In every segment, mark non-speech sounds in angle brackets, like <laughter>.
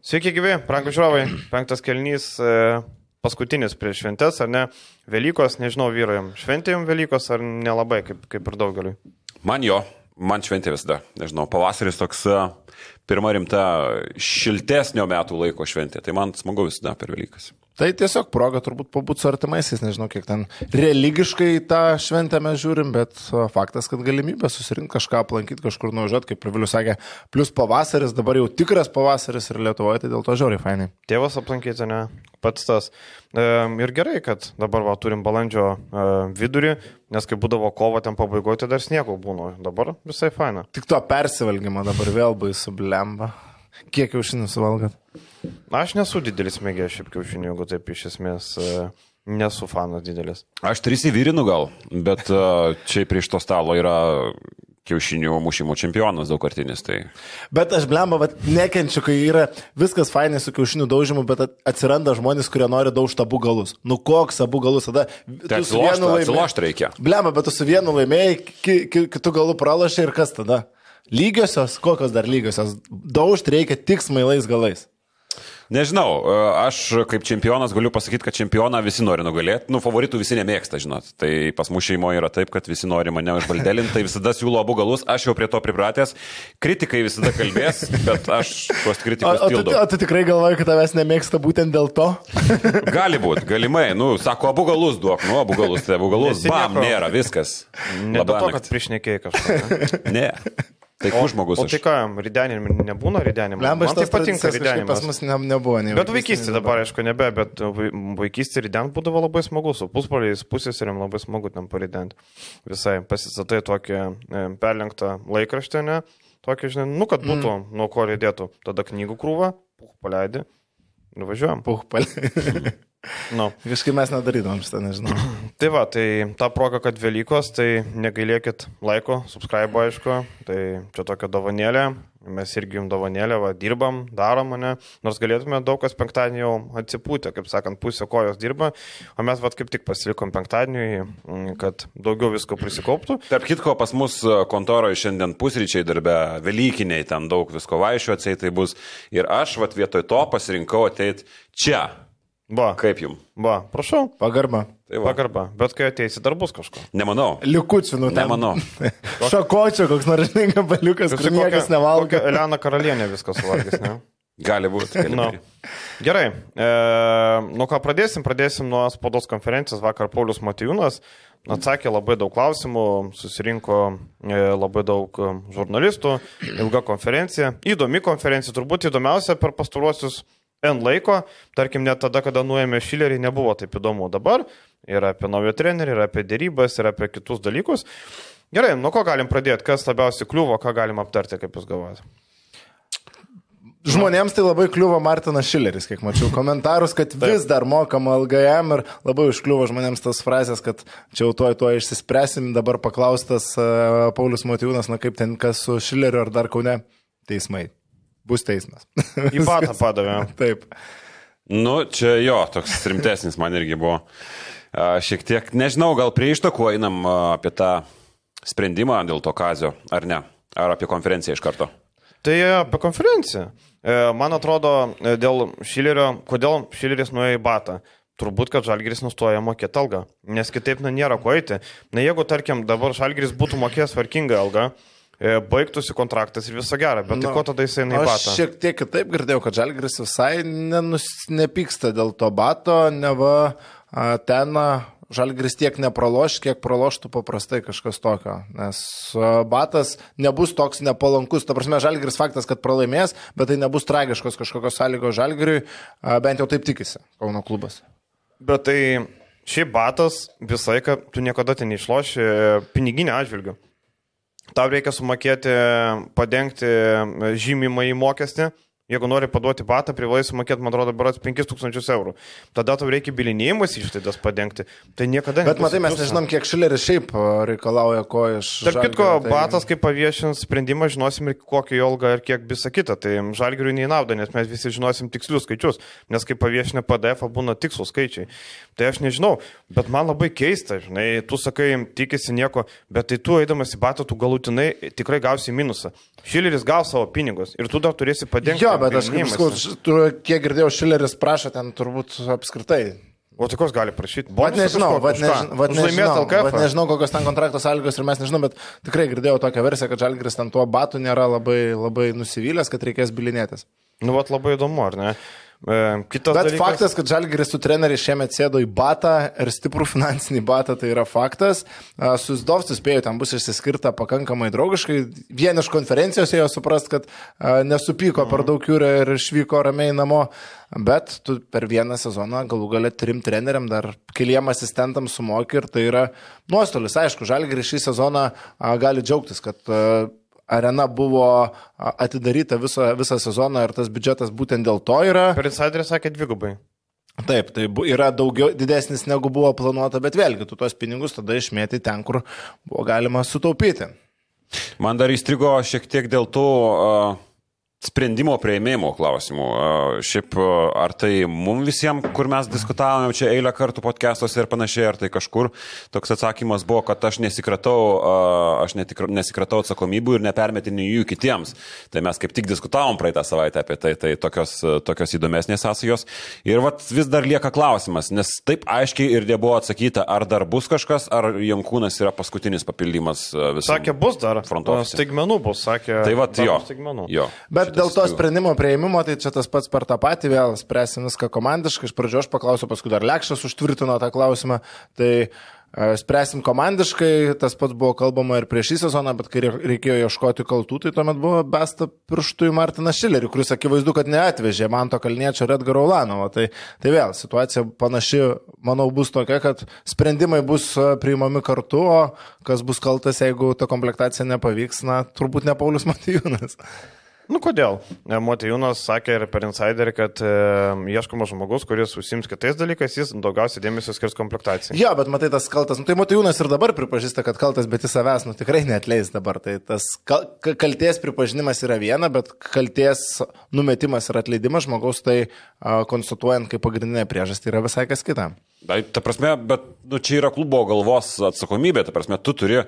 Sveiki, gyvi, prankų žiūrovai. Penktas kelnys, e, paskutinis prieš šventės, ar ne? Velykos, nežinau, vyrojam. Šventėjom Velykos ar nelabai, kaip, kaip ir daugeliui? Man jo, man šventė visada. Nežinau, pavasaris toks e, pirma rimta šiltesnio metų laiko šventė. Tai man smagu visada per Velykas. Tai tiesiog proga turbūt pabūti su artimaisiais, nežinau, kiek ten religiškai tą šventę mes žiūrim, bet faktas, kad galimybė susirinkti kažką, aplankyti kažkur nuvažiuoti, kaip ir Vilius sakė, plus pavasaris, dabar jau tikras pavasaris ir Lietuvoje, tai dėl to žiauriai fainai. Tėvas aplankyti, ne? Pats tas. E, ir gerai, kad dabar va, turim balandžio e, vidurį, nes kai būdavo kovo ten pabaigoje, tai dar sniego būna. Dabar visai faina. Tik to persivalgymą dabar vėl baisu blemba. Kiek kiaušinių suvalgat? Aš nesu didelis mėgėjas šiaip kiaušinių, jeigu taip iš esmės e, nesu fanas didelis. Aš tris įvyrinu gal, bet e, čia prieš to stalo yra kiaušinių mušimo čempionas daugkartinis. Tai... Bet aš blemba, bet nekenčiu, kai yra viskas fainai su kiaušinių daužimu, bet atsiranda žmonės, kurie nori daužti abu galus. Nu koks abu galus tada? Tai atsilošti reikia. Blemba, bet tu su vienu laimėjai, ki, ki, kitų galų pralašai ir kas tada? Lygiosios, kokios dar lygiosios? Daužti reikia tik smailais galais. Nežinau, e, aš kaip čempionas galiu pasakyti, kad čempioną visi nori nugalėti. Nu, favoritų visi nemėgsta, žinot. Tai pas mūsų šeimoje yra taip, kad visi nori mane užvaldelinti, tai visada siūlo abu galus, aš jau prie to pripratęs. Kritikai visada kalbės, bet aš tuos kritikus tildau. O, o, tu, tikrai galvoji, kad tavęs nemėgsta būtent dėl to? <laughs> Gali būti, galimai. Nu, sako, abu galus duok, nu, abu galus, tai abu galus. Bam, nėra, viskas. Ne dėl to, kad priešnekėjai kažką. Ne. Tai kur žmogus? O, o tai ką, ridenim nebūna ridenim? Man tai patinka ridenim. Pas mus ne, nebuvo. Ne bet vaikystė dabar, aišku, nebe, bet vaikystė riden būdavo labai smagu, su pusbroliais, pusėsiriam labai smagu ten paridenti. Visai pasistatai tokį e, perlenktą laikraštį, ne? Tokį, žinai, nu, kad būtų mm. nuo ko rėdėtų. Tada knygų krūva, puh paleidi ir važiuojam. Puh paleidi. <laughs> Nu. Kažkaip mes nedarydavom šitą, nežinau. <clears throat> tai va, tai ta proga, kad Velykos, tai negailėkit laiko, subscribe aišku, tai čia tokia dovanėlė, mes irgi jums dovanėlę, va, dirbam, darom mane, nors galėtume daug kas penktadienį jau atsipūtę, kaip sakant, pusė kojos dirba, o mes va kaip tik pasilikom penktadienį, kad daugiau visko prisikauptų. Tarp kitko, pas mus kontoroje šiandien pusryčiai darbė, Velykiniai, ten daug visko vaišiu atseit tai bus ir aš va vietoj to pasirinkau ateiti čia Va. Kaip jums? Va, prašau. Pagarba. Tai va. Pagarba. Bet kai ateisi, dar bus kažko. Nemanau. Liukučių, nu, nemanau. <laughs> Šakočio, koks nors gabaliukas, kur niekas nevalgo. Elena karalienė viskas suvalgys, ne? <laughs> Gali būti. No. Gerai, e, nuo ką pradėsim? Pradėsim nuo spaudos konferencijos. Vakar Paulius Matijūnas atsakė labai daug klausimų, susirinko e, labai daug žurnalistų, ilga konferencija. Įdomi konferencija, turbūt įdomiausia per pastaruosius N laiko, tarkim, net tada, kada nuėmė Šilerį, nebuvo taip įdomu. Dabar ir apie naują trenerį, ir apie dėrybas, ir apie kitus dalykus. Gerai, nuo ko galim pradėti, kas labiausiai kliuvo, ką galim aptarti, kaip jūs galvojate? Žmonėms tai labai kliuvo Martinas Šileris, kiek mačiau komentarus, kad vis dar mokama LGM ir labai užkliuvo žmonėms tas frazės, kad čia jau tuoj tuoj išsispręsim, dabar paklaustas uh, Paulius Motyvūnas, na kaip ten kas su Šileriu ar dar kaune teismai bus teismas. Į patą padavė. Taip. Nu, čia jo, toks rimtesnis man irgi buvo. Šiek tiek, nežinau, gal prie ištakų einam apie tą sprendimą dėl to kazio, ar ne? Ar apie konferenciją iš karto? Tai apie konferenciją. E, man atrodo, e, dėl Šilerio, kodėl Šileris nuėjo į batą. Turbūt, kad Žalgiris nustoja mokėti algą, nes kitaip na, nėra ko eiti. Na jeigu, tarkim, dabar Žalgiris būtų mokėjęs tvarkingą algą, E, baigtųsi kontraktas ir viso gero, bet tai nu, ko tada jisai neįpata? Aš šiek tiek kitaip girdėjau, kad Žalgris visai nenus, nepyksta dėl to bato, neva ten Žalgris tiek nepraloš, kiek praloštų paprastai kažkas tokio, nes batas nebus toks nepalankus, ta prasme Žalgris faktas, kad pralaimės, bet tai nebus tragiškos kažkokios sąlygos Žalgiriui, bent jau taip tikisi Kauno klubas. Bet tai šiaip batas visai, kad tu niekada ten neišloši e, piniginį atžvilgių tau reikia sumokėti, padengti žymimą į mokestį Jeigu nori paduoti batą, privalai sumokėti, man atrodo, berots 5000 eurų. Tada tau reikia bilinėjimus išlaidas padengti. Tai niekada nebus. Bet matai, mes nežinom, kiek šileris šiaip reikalauja ko iš... Tarp kitko, tai... batas, kai paviešins sprendimą, žinosim ir kokį ilgą ir kiek visą kitą. Tai žalgiriui neįnauda, nes mes visi žinosim tikslius skaičius. Nes kai paviešinė PDF būna tikslus skaičiai. Tai aš nežinau, bet man labai keista, žinai, tu sakai, tikisi nieko, bet tai tu eidamas į batą, tu galutinai tikrai gausi minusą. Šileris gaus savo pinigus ir tu dar turėsi padengti. Jo, bet aš kaip sakau, kiek girdėjau, Šileris prašo ten turbūt apskritai. O tai koks gali prašyti? Vat nežinau, vat nežinau, vat nežinau, vat nežinau, kokios ten kontrakto sąlygos ir mes nežinau, bet tikrai girdėjau tokią versiją, kad Žalgris ten tuo batu nėra labai, labai nusivylęs, kad reikės bilinėtis. Nu, vat labai įdomu, ar ne? E, kitas Bet dalykas, faktas, kad Žalgiris su treneriais šiemet sėdo į batą ir stiprų finansinį batą, tai yra faktas. A, Su Zdovstu spėjau, ten bus išsiskirta pakankamai draugiškai. Vien iš konferencijos ėjo suprast, kad a, nesupyko per daug jūrą ir išvyko ramiai namo. Bet tu per vieną sezoną galų galę trim treneriam dar keliem asistentam sumoki ir tai yra nuostolis. Aišku, Žalgiris šį sezoną gali džiaugtis, kad arena buvo atidaryta visą, visą sezoną ir tas biudžetas būtent dėl to yra. per insiderį sakė dvigubai. Taip, tai yra daugiau didesnis negu buvo planuota, bet vėlgi tu tuos pinigus tada išmėti ten, kur buvo galima sutaupyti. Man dar įstrigo šiek tiek dėl to uh, sprendimo prieimimo klausimų. Šiaip ar tai mums visiems, kur mes diskutavome čia eilę kartų podcastuose ir panašiai, ar tai kažkur toks atsakymas buvo, kad aš nesikratau, aš netikra, nesikratau atsakomybių ir nepermetiniu jų kitiems. Tai mes kaip tik diskutavom praeitą savaitę apie tai, tai tokios, tokios įdomesnės sąsajos. Ir vat vis dar lieka klausimas, nes taip aiškiai ir nebuvo atsakyta, ar dar bus kažkas, ar Jankūnas yra paskutinis papildymas visą. Sakė, bus dar. Front o, office. Staigmenų bus, sakė. Tai va, dar jo. bus Staigmenų. jo. Bet Šitas dėl to sprendimo prieimimo, tai čia tas pats per tą patį vėl spręsim viską komandiškai. Iš pradžio aš paklausiau, paskui dar Lekšas užtvirtino tą klausimą. Tai e, spręsim komandiškai, tas pats buvo kalbama ir prieš šį sezoną, bet kai re- reikėjo ieškoti kaltų, tai tuomet buvo besta pirštų į Martiną Šilerį, kuris akivaizdu, kad neatvežė man to kalniečio ir Edgaro Ulanovo. Tai, tai vėl situacija panaši, manau, bus tokia, kad sprendimai bus e, priimami kartu, o kas bus kaltas, jeigu ta komplektacija nepavyks, na, turbūt ne Paulius Matijūnas. Nu kodėl? E, Motijūnas sakė ir per insiderį, kad e, ieškomas žmogus, kuris užsims kitais dalykais, jis daugiausiai dėmesio skirs komplektacijai. Jo, bet matai, tas kaltas, nu, tai Matijūnas ir dabar pripažįsta, kad kaltas, bet jis savęs, nu, tikrai neatleis dabar. Tai tas kal ka- kalties pripažinimas yra viena, bet kalties numetimas ir atleidimas žmogaus, tai a, konstatuojant kaip pagrindinė priežastį, yra visai kas kita. Tai, ta prasme, bet nu, čia yra klubo galvos atsakomybė, ta prasme, tu turi,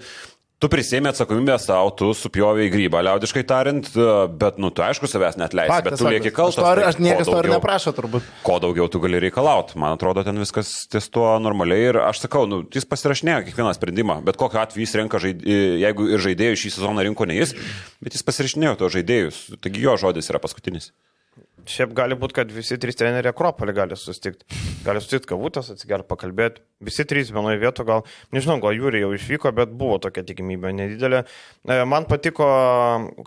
tu prisėmė atsakomybę savo, tu supjovė į grybą, liaudiškai tariant, bet, nu, tu aišku savęs net leisi, bet tu lieki kaltas. Aš, to, ir- tai aš niekas to ir neprašo, turbūt. Ko daugiau tu gali reikalauti, man atrodo, ten viskas ties tuo normaliai ir aš sakau, nu, jis pasirašinėjo kiekvieną sprendimą, bet kokiu atveju jis renka, žaid... jeigu ir žaidėjų šį sezoną rinko ne jis, bet jis pasirašinėjo to žaidėjus, taigi jo žodis yra paskutinis. Šiaip gali būti, kad visi trys treneriai Akropolį gali susitikti. Gali susitikti kavutės, atsigerti, pakalbėti. Visi trys vienoje vietoje, gal, nežinau, gal Jūri jau išvyko, bet buvo tokia tikimybė nedidelė. E, Man patiko,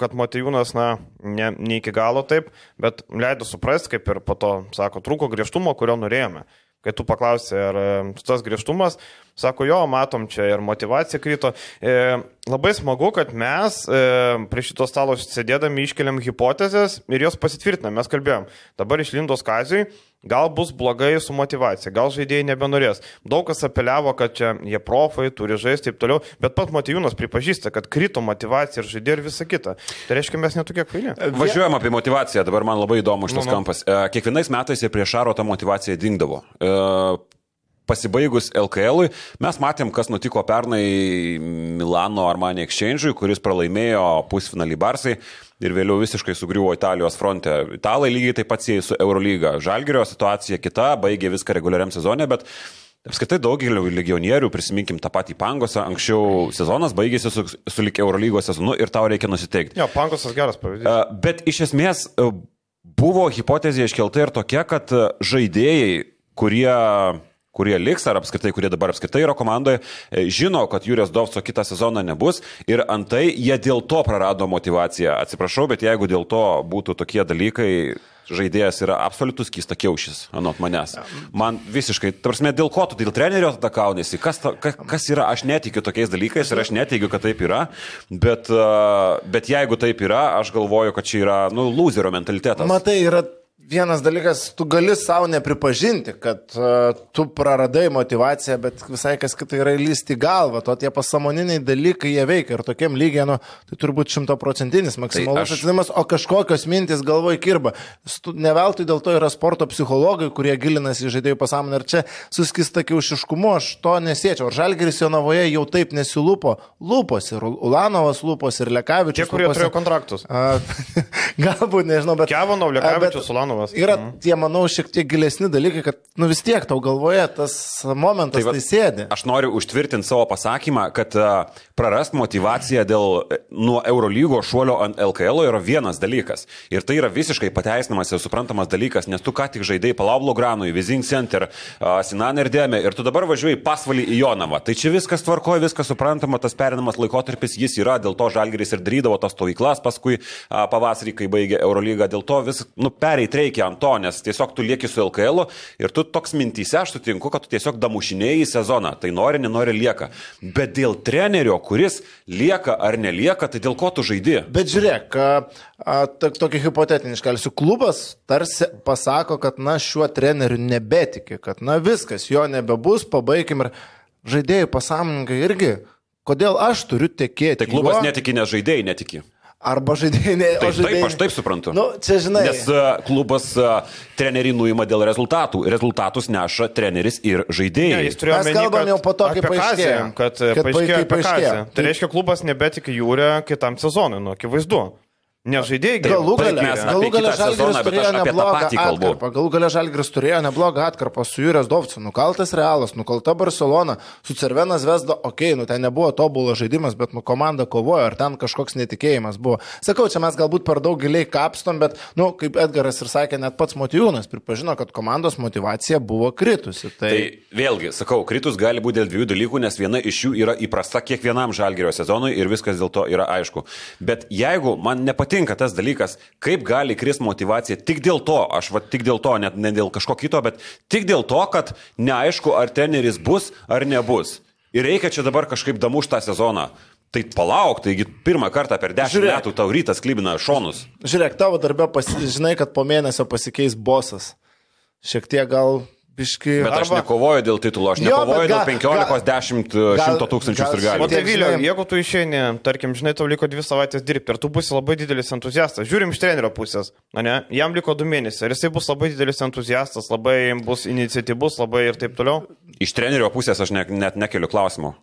kad Matijūnas, na, ne, ne iki galo taip, bet leido suprasti, kaip ir po to, sako, trūko griežtumo, kurio norėjome. Kai tu paklausai, ar tas griežtumas, sako, jo, matom, čia ir motivacija krito. E, labai smagu, kad mes e, prie šito stalo sėdėdami iškeliam hipotezės ir jos pasitvirtinam. Mes kalbėjom, dabar iš Lindos kazijai, gal bus blogai su motivacija, gal žaidėjai nebenorės. Daug kas apeliavo, kad čia jie profai, turi žaisti ir taip toliau, bet pat Matijūnas pripažįsta, kad krito motivacija ir žaidėjai ir visa kita. Tai reiškia, mes netokie kvaili. Važiuojam apie motivaciją, dabar man labai įdomu šitas Nu, nu. kampas. E, Kiekvienais metais ir prieš Šaro ta motivacija dingdavo. E, Pasibaigus LKL, mes matėm, kas nutiko pernai Milano Armani Exchange'ui, kuris pralaimėjo pusfinalį Barsai ir vėliau visiškai sugriuvo Italijos fronte. Italai lygiai taip pat sieja su Eurolyga. Žalgerio situacija kita, baigė viską reguliariam sezonė, bet Apskritai daugeliu legionierių, prisiminkim tą patį Pangosą, anksčiau sezonas baigėsi su, su lik Eurolygos sezonu ir tau reikia nusiteikti. Jo, Pankosas geras pavyzdys. Bet iš esmės buvo hipotezė iškelta ir tokia, kad žaidėjai, kurie kurie liks, ar apskritai, kurie dabar apskritai yra komandoje, e, žino, kad Jūrijos Dovso kitą sezoną nebus ir antai jie dėl to prarado motivaciją. Atsiprašau, bet jeigu dėl to būtų tokie dalykai, žaidėjas yra absoliutus kistakiaušis, anot manęs. Man visiškai, tarsi, dėl ko tu, dėl trenerio tada kaunėsi, kas, ta, kas, kas yra, aš netikiu tokiais dalykais ir aš neteigiu, kad taip yra, bet, uh, bet jeigu taip yra, aš galvoju, kad čia yra, nu, loserio mentalitetas. Matai, yra vienas dalykas, tu gali savo nepripažinti, kad uh, tu praradai motivaciją, bet visai kas kita yra įlysti galvą, to tie pasamoniniai dalykai jie veikia ir tokiam lygiai, nu, tai turbūt šimtaprocentinis maksimalus Tai aš- atsidavimas, o kažkokios mintis galvoj kirba. Stu- Ne veltui dėl to yra sporto psichologai, kurie gilinasi į žaidėjų pasąmonę ir čia suskista kiaušiškumu, aš to nesiečiau. Ar Žalgeris Jonavoje jau taip nesilupo, lūpos ir Ulanovas lūpos ir Lekavičius. Tie, kurie lūposi. turėjo kontraktus. A, <laughs> Galbūt, nežinau, bet... Kevanov, Lekavičius, Ulanovas. Yra tie, manau, šiek tiek gilesni dalykai, kad, nu vis tiek tau galvoje tas momentas tai, va- tai sėdi. Aš noriu užtvirtinti savo pasakymą, kad uh, prarast motivaciją dėl e, nuo Eurolygo šuolio ant LKL yra vienas dalykas. Ir tai yra visiškai pateisinamas ir suprantamas dalykas, nes tu ką tik žaidai Palavlo Granui, Vizing Center, uh, Sinan ir Dėmė ir tu dabar važiuoji pasvalį į Jonavą. Tai čia viskas tvarkoja, viskas suprantama, tas perinamas laikotarpis jis yra, dėl to Žalgeris ir darydavo tas stovyklas paskui uh, pavasarį, kai baigė Eurolygą, dėl to vis, nu, pereit reikia ant to, nes tiesiog tu lieki su LKL ir tu toks mintyse, aš sutinku, kad tu tiesiog damušinėjai sezoną, tai nori, nenori lieka. Bet dėl trenerio, kuris lieka ar nelieka, tai dėl ko tu žaidži? Bet žiūrėk, tokį hipotetinį iškelsiu. Klubas tarsi pasako, kad na šiuo treneriu nebetiki, kad na viskas, jo nebebus, pabaigim ir žaidėjų pasąmoningai irgi. Kodėl aš turiu tekėti? Tai klubas juo? netiki, nes žaidėjai netiki. Arba žaidėjai ne. o Taip, žaidėjai... taip, aš taip suprantu. Nu, čia žinai. Nes uh, klubas uh, trenerį nuima dėl rezultatų. Rezultatus neša treneris ir Ne, žaidėjai. jis turėjo Mes omeny, kalbam kad jau po to, kai paaiškėjo. Kad, Kad kad paaiškėjo. Tai reiškia, klubas nebetiki jūrė kitam sezonui, nu, akivaizdu. Ne žaidėjai Galų mes galų sezoną, Žalgiris turėjo neblogą atkarpą. Galų galę Žalgiris turėjo neblogą atkarpą su Jūrės Dovcu. Nukaltas Realas, nukalta Barcelona, su Cervenas Vesda, okei, okay, nu ten nebuvo tobulas žaidimas, bet nu komanda kovojo, ar ten kažkoks netikėjimas buvo. Sakau, čia mes galbūt per daug giliai kapstom, bet, nu, kaip Edgaras ir sakė, net pats Motijūnas pripažino, kad komandos motivacija buvo kritusi. Tai, Tai vėlgi, sakau, kritus gali būti dėl dviejų dalykų, nes viena iš jų yra įprasta kiekvienam žalgerio sezonui ir viskas dėl to yra aišku. Bet jeigu man nepatinka tas dalykas, kaip gali kris motivacija tik dėl to, aš va tik dėl to, net ne dėl kažko kito, bet tik dėl to, kad neaišku, ar treneris bus ar nebus. Ir reikia čia dabar kažkaip damuš tą sezoną. Tai palauk, taigi pirmą kartą per dešimt Žiūrėk. metų tau rytas klibina šonus. žiūrėk, tavo darbė, pasi... žinai, kad po mėnesio pasikeis bosas. Šiek tiek gal biški. Bet aš arba- nekovoju dėl titulo, aš Jo, nekovoju dėl ga- 15, 10, 100 tūkstančių ir O galių. tai Vilio, jeigu tu išeini, tarkim, žinai, tau liko dvi savaitės dirbti ir tu būsi labai didelis entuziastas, žiūrim iš trenerio pusės, ne, jam liko du mėnesiai ir jisai bus labai didelis entuziastas, labai bus iniciatyvus, labai ir taip toliau. Iš trenerio pusės aš ne, net nekeliu klausimų.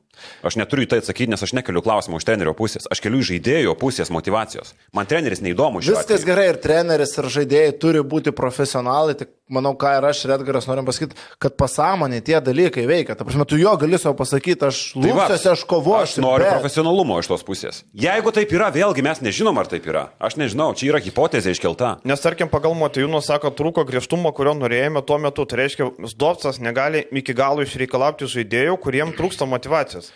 Aš neturiu į tai atsakyti, nes aš nekeliu klausimų iš trenerio pusės. Aš keliu iš žaidėjo pusės motivacijos. Man treneris neįdomu Viskas atveju. gerai ir treneris, ir žaidėjai turi būti profesionalai, tik manau, ką ir aš, ir Edgaras norim pasakyti, kad pasąmonė tie dalykai veikia. Ta prasme, tu jo gali savo pasakyti, aš Tai lūpsiuosi, aš kovoju. Aš noriu profesionalumo iš tos pusės. Jeigu taip yra, vėlgi mes nežinom, ar taip yra. Aš nežinau, čia yra hipotezė iškelta. Nes tarkim, pagal Motijūnų sako, trūko griežtumo, kurio norėjome tuo metu. Tai reiškia, Zdovcas negali iki galo išreikalauti žaidėjų, kuriems trūksta motivacijos.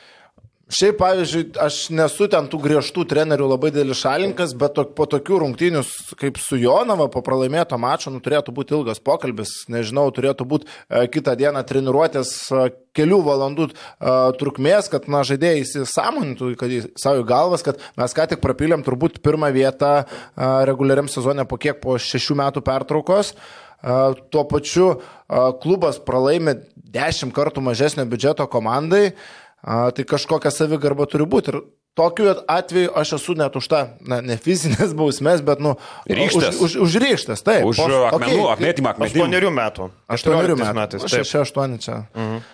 Šiaip, pavyzdžiui, aš nesu ten tų griežtų trenerių labai didelis šalinkas, bet to, po tokių rungtynių kaip su Jonava, po pralaimėto mačo, nu, turėtų būti ilgas pokalbis, nežinau, turėtų būti e, kitą dieną treniruotės e, kelių valandų e, trukmės, kad, na, žaidėjai įsisamonintų, kad į savo galvas, kad mes ką tik prapylėm turbūt pirmą vietą e, reguliariam sezonė po kiek, po šešių metų pertraukos. E, Tuo pačiu e, klubas pralaimė dešimt kartų mažesnio biudžeto komandai. A, tai kažkokia savigarba turi būti. Ir tokiu atveju aš esu net už tą, na, ne fizinės bausmės, bet, nu, Ryžtas. Už, už, už ryštas, taip. Už akmenų, apmėtymą akmenų. Aštuonerių metų. Aštuonerių 14 metų. šeši, aštuoni čia. Mhm.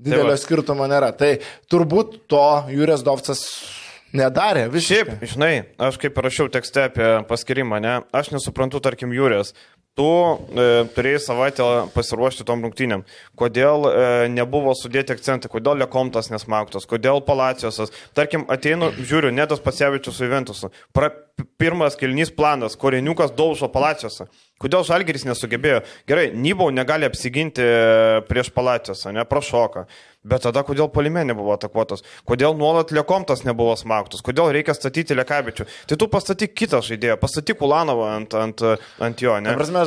Tai Didelio va. skirtumo nėra. Tai turbūt to Jūrės Dovcas nedarė. Visiškai. Šiaip, žinai, aš kaip rašiau tekste apie paskirimą, ne, aš nesuprantu, tarkim, Jūrės. Tu e, turėjai savaitę pasiruošti tom rungtynėm. Kodėl e, nebuvo sudėti akcentai, kodėl Lekomtas nesmauktas, kodėl Palacijosas. Tarkim, ateinu, žiūriu, netas Pasievičius su Juventusu. Pra, pirmas kilnys planas, Koreniukas daužo Palacijosą. Kodėl Žalgeris nesugebėjo? Gerai, Nybau negali apsiginti e, prieš Palacijosą, ne, prašoka. Bet tada kodėl Polime nebuvo atakuotas? Kodėl nuolat Lekomtas nebuvo smauktas? Kodėl reikia statyti Lekabičių? Tai tu pastatyk kitą žaidėją, pastatyk Ulanovą ant, ant, ant jo, ne? Prasme,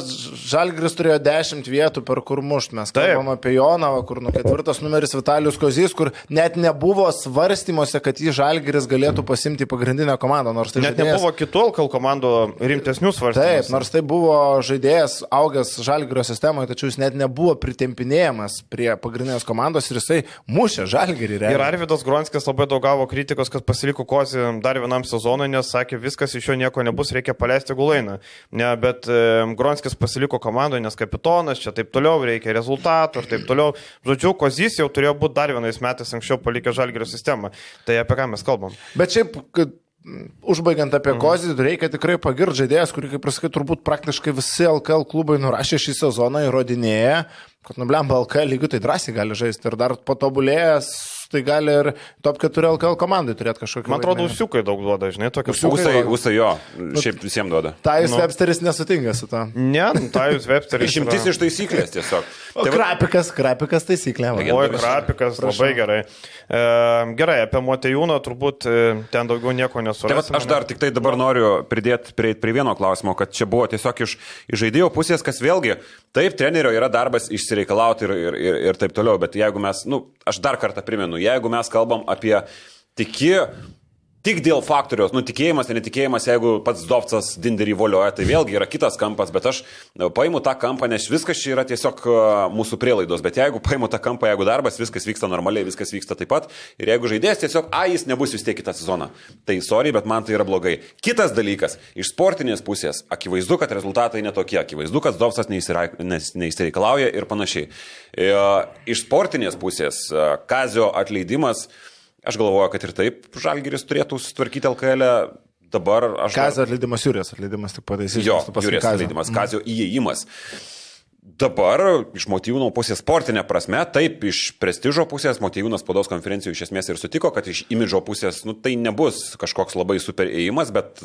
Žalgris turėjo 10 vietų, per kur mušt. Mes kalbam apie Jonavą, kur nu ketvirtas numeris Vitalijus Kozys, kur net nebuvo svarstymuose, kad jį Žalgris galėtų pasimti pagrindinę komandą. Tai Net žaidėjas- nebuvo kitų LKL komandų rimtesnių svarstymų. Taip, nors tai buvo žaidėjas augęs Žalgirio sistemoje, tačiau jis net nebuvo pritempinėjamas prie pagrindinės komandos ir jisai mušė Žalgirį. Ir Arvidas Gronskis labai daug gavo kritikos, kad pasiliko Kozi dar vienam sezonui, nes sakė, viskas iš jo nieko nebus, reikia paleisti Gulainą. Ne, bet e, Gronskis pasiliko komandoje, nes kapitonas, čia taip toliau, reikia rezultatų ir taip toliau. Žodžiu, Kozys jau turėjo būti dar vienais metais anksčiau palikę Žalgirio sistemą. Tai apie ką mes kalbam? Bet šiaip, kad Užbaigiant apie mhm. Kozį, reikia tikrai pagirti žaidėjas, kurį, kaip ir sakai, turbūt praktiškai visi LKL klubai nurašė šį sezoną, įrodinėja, kad nublemba LKL lygių tai drąsiai gali žaisti ir dar patobulėjęs tai gali ir top 4 LKL komandai turėti kažkokį. Man atrodo, usiukai daug duoda, žinai, tokius. Usai, usai jo, nu, šiaip visiems duoda. Tajus nu. Websteris nesutinka su to. Ne, nu, Tajus Websteris. Išimtis iš taisyklės tiesiog. O tai krapikas, krapikas taisyklė. Oi, krapikas, Prašau. labai gerai. E, gerai, apie Motejūną turbūt e, ten daugiau nieko nesurasime. Tai aš dar tik tai dabar noriu pridėti prie, prie vieno klausimo, kad čia buvo tiesiog iš, iš žaidėjo pusės, kas vėlgi, taip, trenerio yra darbas išsireikalauti ir, ir, ir, ir taip toliau, bet jeigu mes, na, nu, aš dar kartą primenu, jeigu mes kalbam apie tiki tik dėl faktoriaus, nutikėjimas ir netikėjimas, jeigu pats Dovcas dinderį volioja, tai vėlgi yra kitas kampas, bet aš e, paimu tą kampą, nes viskas čia yra tiesiog e, mūsų prielaidos, bet jeigu paimu tą kampą, jeigu darbas, viskas vyksta normaliai, viskas vyksta taip pat, ir jeigu žaidėjas tiesiog, a, jis nebus vis tiek kitą sezoną, tai sorry, bet man tai yra blogai. Kitas dalykas, iš sportinės pusės, akivaizdu, kad rezultatai netokie, akivaizdu, kad Dovcas neįsireikalauja ir panašiai. E, iš sportinės pusės, Kazio atleidimas, Aš galvoju, kad ir taip Žalgiris turėtų sutvarkyti LKL. E. Dabar aš. Kazio atleidimas, Jūrijos atleidimas, tik pataisys. Jo, Jūrijos atleidimas, mm. Kazio įėjimas. Dabar iš motyvūno pusės sportinė prasme, taip, iš prestižo pusės motyvūnas spaudos konferencijų iš esmės ir sutiko, kad iš imidžo pusės, nu, tai nebus kažkoks labai super įėjimas, bet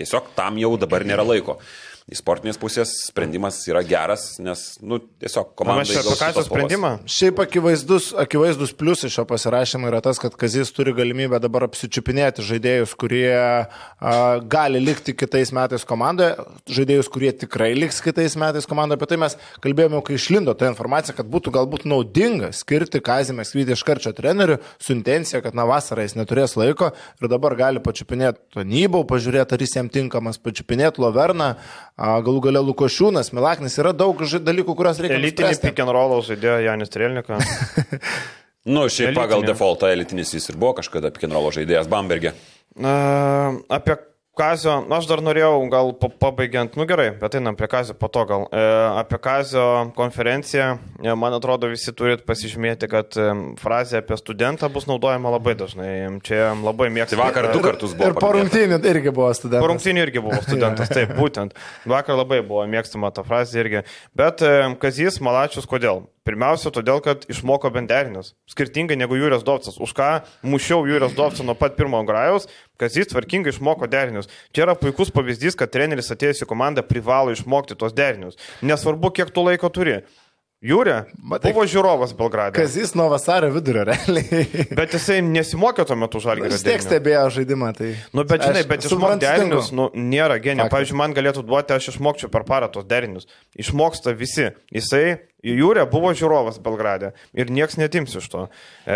tiesiog tam jau dabar nėra laiko iš sportinės pusės sprendimas yra geras, nes, nu, tiesiog komanda. Čia apie ką sprendimą? Šiaip akivaizdus, akivaizdus pliusas šio pasirašymo yra tas, kad Kazis turi galimybę dabar apsičiupinėti žaidėjus, kurie a, gali likti kitais metais komandoje, žaidėjus, kurie tikrai liks kitais metais komandoje. Apie tai mes kalbėjome, kai išlindo ta informacija, kad būtų galbūt naudinga skirti Kazį Mekskvydį iš karčio trenerių su intencija, kad na vasarą jis neturės laiko ir dabar gali pačiupinėti Tonybau, pažiūrėti, ar jis jam tinkamas, pačiupinėti Loverną galų gale Lukošiūnas, Milaknis, yra daug dalykų, kuriuos reikia. Elitinį pick and roll žaidėjo Janis Trelnikas. <laughs> nu, šiaip Elitinė. pagal defaultą elitinis jis ir buvo kažkada pick and roll žaidėjas Bamberge. Uh, apie Kazio, aš dar norėjau gal pabaigiant, nu gerai, bet einam prie Kazio po to gal. E, apie Kazio konferenciją, e, man atrodo, visi turit pasižymėti, kad e, frazė apie studentą bus naudojama labai dažnai. Čia labai mėgstu. Tai vakar du kartus buvo. Ir po rungtynių irgi buvo studentas. Po rungtynių irgi buvo studentas, <laughs> taip, būtent. Vakar labai buvo mėgstama ta frazė irgi. Bet e, Kazis Malačius, kodėl? Pirmiausia, todėl, kad išmoko benderinius. Skirtingai negu Jūrijos Dovcas. Už ką mušiau Jūrijos Dovcą nuo pat pirmo grajaus, kad jis tvarkingai išmoko derinius. Čia yra puikus pavyzdys, kad treneris atėjęs į komandą privalo išmokti tos derinius. Nesvarbu, kiek tu laiko turi. Jūrė Matai, buvo žiūrovas Belgrade. Kazis nuo vasario vidurio, realiai. Bet jisai nesimokė tuo metu žalgį. Jis tiek stebėjo žaidimą. Tai... Nu, bet žinai, bet išmokti derinius, nu, nėra genija. Pavyzdžiui, man galėtų duoti, aš išmokčiau per parą tos derinius. Išmoksta visi. Jisai Jūrė buvo žiūrovas Belgrade ir nieks netims iš to. E,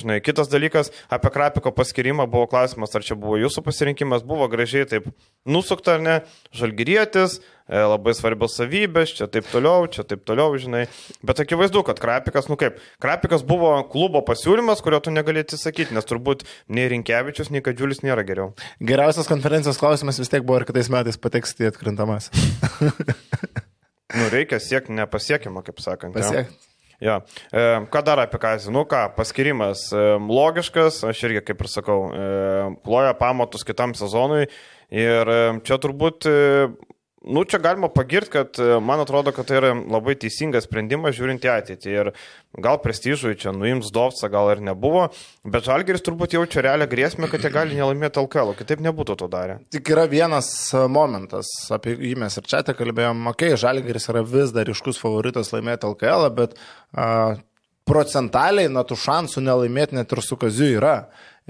žinai, kitas dalykas, apie Krapiko paskirimą buvo klausimas, ar čia buvo jūsų pasirinkimas, buvo gražiai taip nusukta ar ne, žalgyrietis, e, labai svarbios savybės, čia taip toliau, čia taip toliau, žinai. Bet akivaizdu, kad Krapikas, nu kaip, Krapikas buvo klubo pasiūlymas, kurio tu negalėti sakyti, nes turbūt nei Rinkevičius, nei Kadžiulis nėra geriau. Geriausias konferencijos klausimas vis tiek buvo, ar kitais metais pateksite į atkrintamas. <laughs> Nu, reikia siekti nepasiekimą, kaip sakant. Pasiekti. Ja. E, ką dar apie Kazį? Nu ką, paskirimas e, logiškas, aš irgi, kaip ir sakau, e, ploja pamatus kitam sezonui. Ir e, čia turbūt e, Nu, čia galima pagirti, kad e, man atrodo, kad tai yra labai teisingas sprendimas žiūrint į ateitį. Ir gal prestižui čia nuims Dovca, gal ir nebuvo, bet Žalgeris turbūt jaučia realią grėsmę, kad jie gali nelaimėti LKL, kitaip nebūtų to darę. Tik yra vienas e, momentas, apie jį mes ir čia te kalbėjom, okei, okay, Žalgeris yra vis dar iškus favoritas laimėti LKL, bet uh, procentaliai, na, tų šansų nelaimėti net ir su Kaziu yra.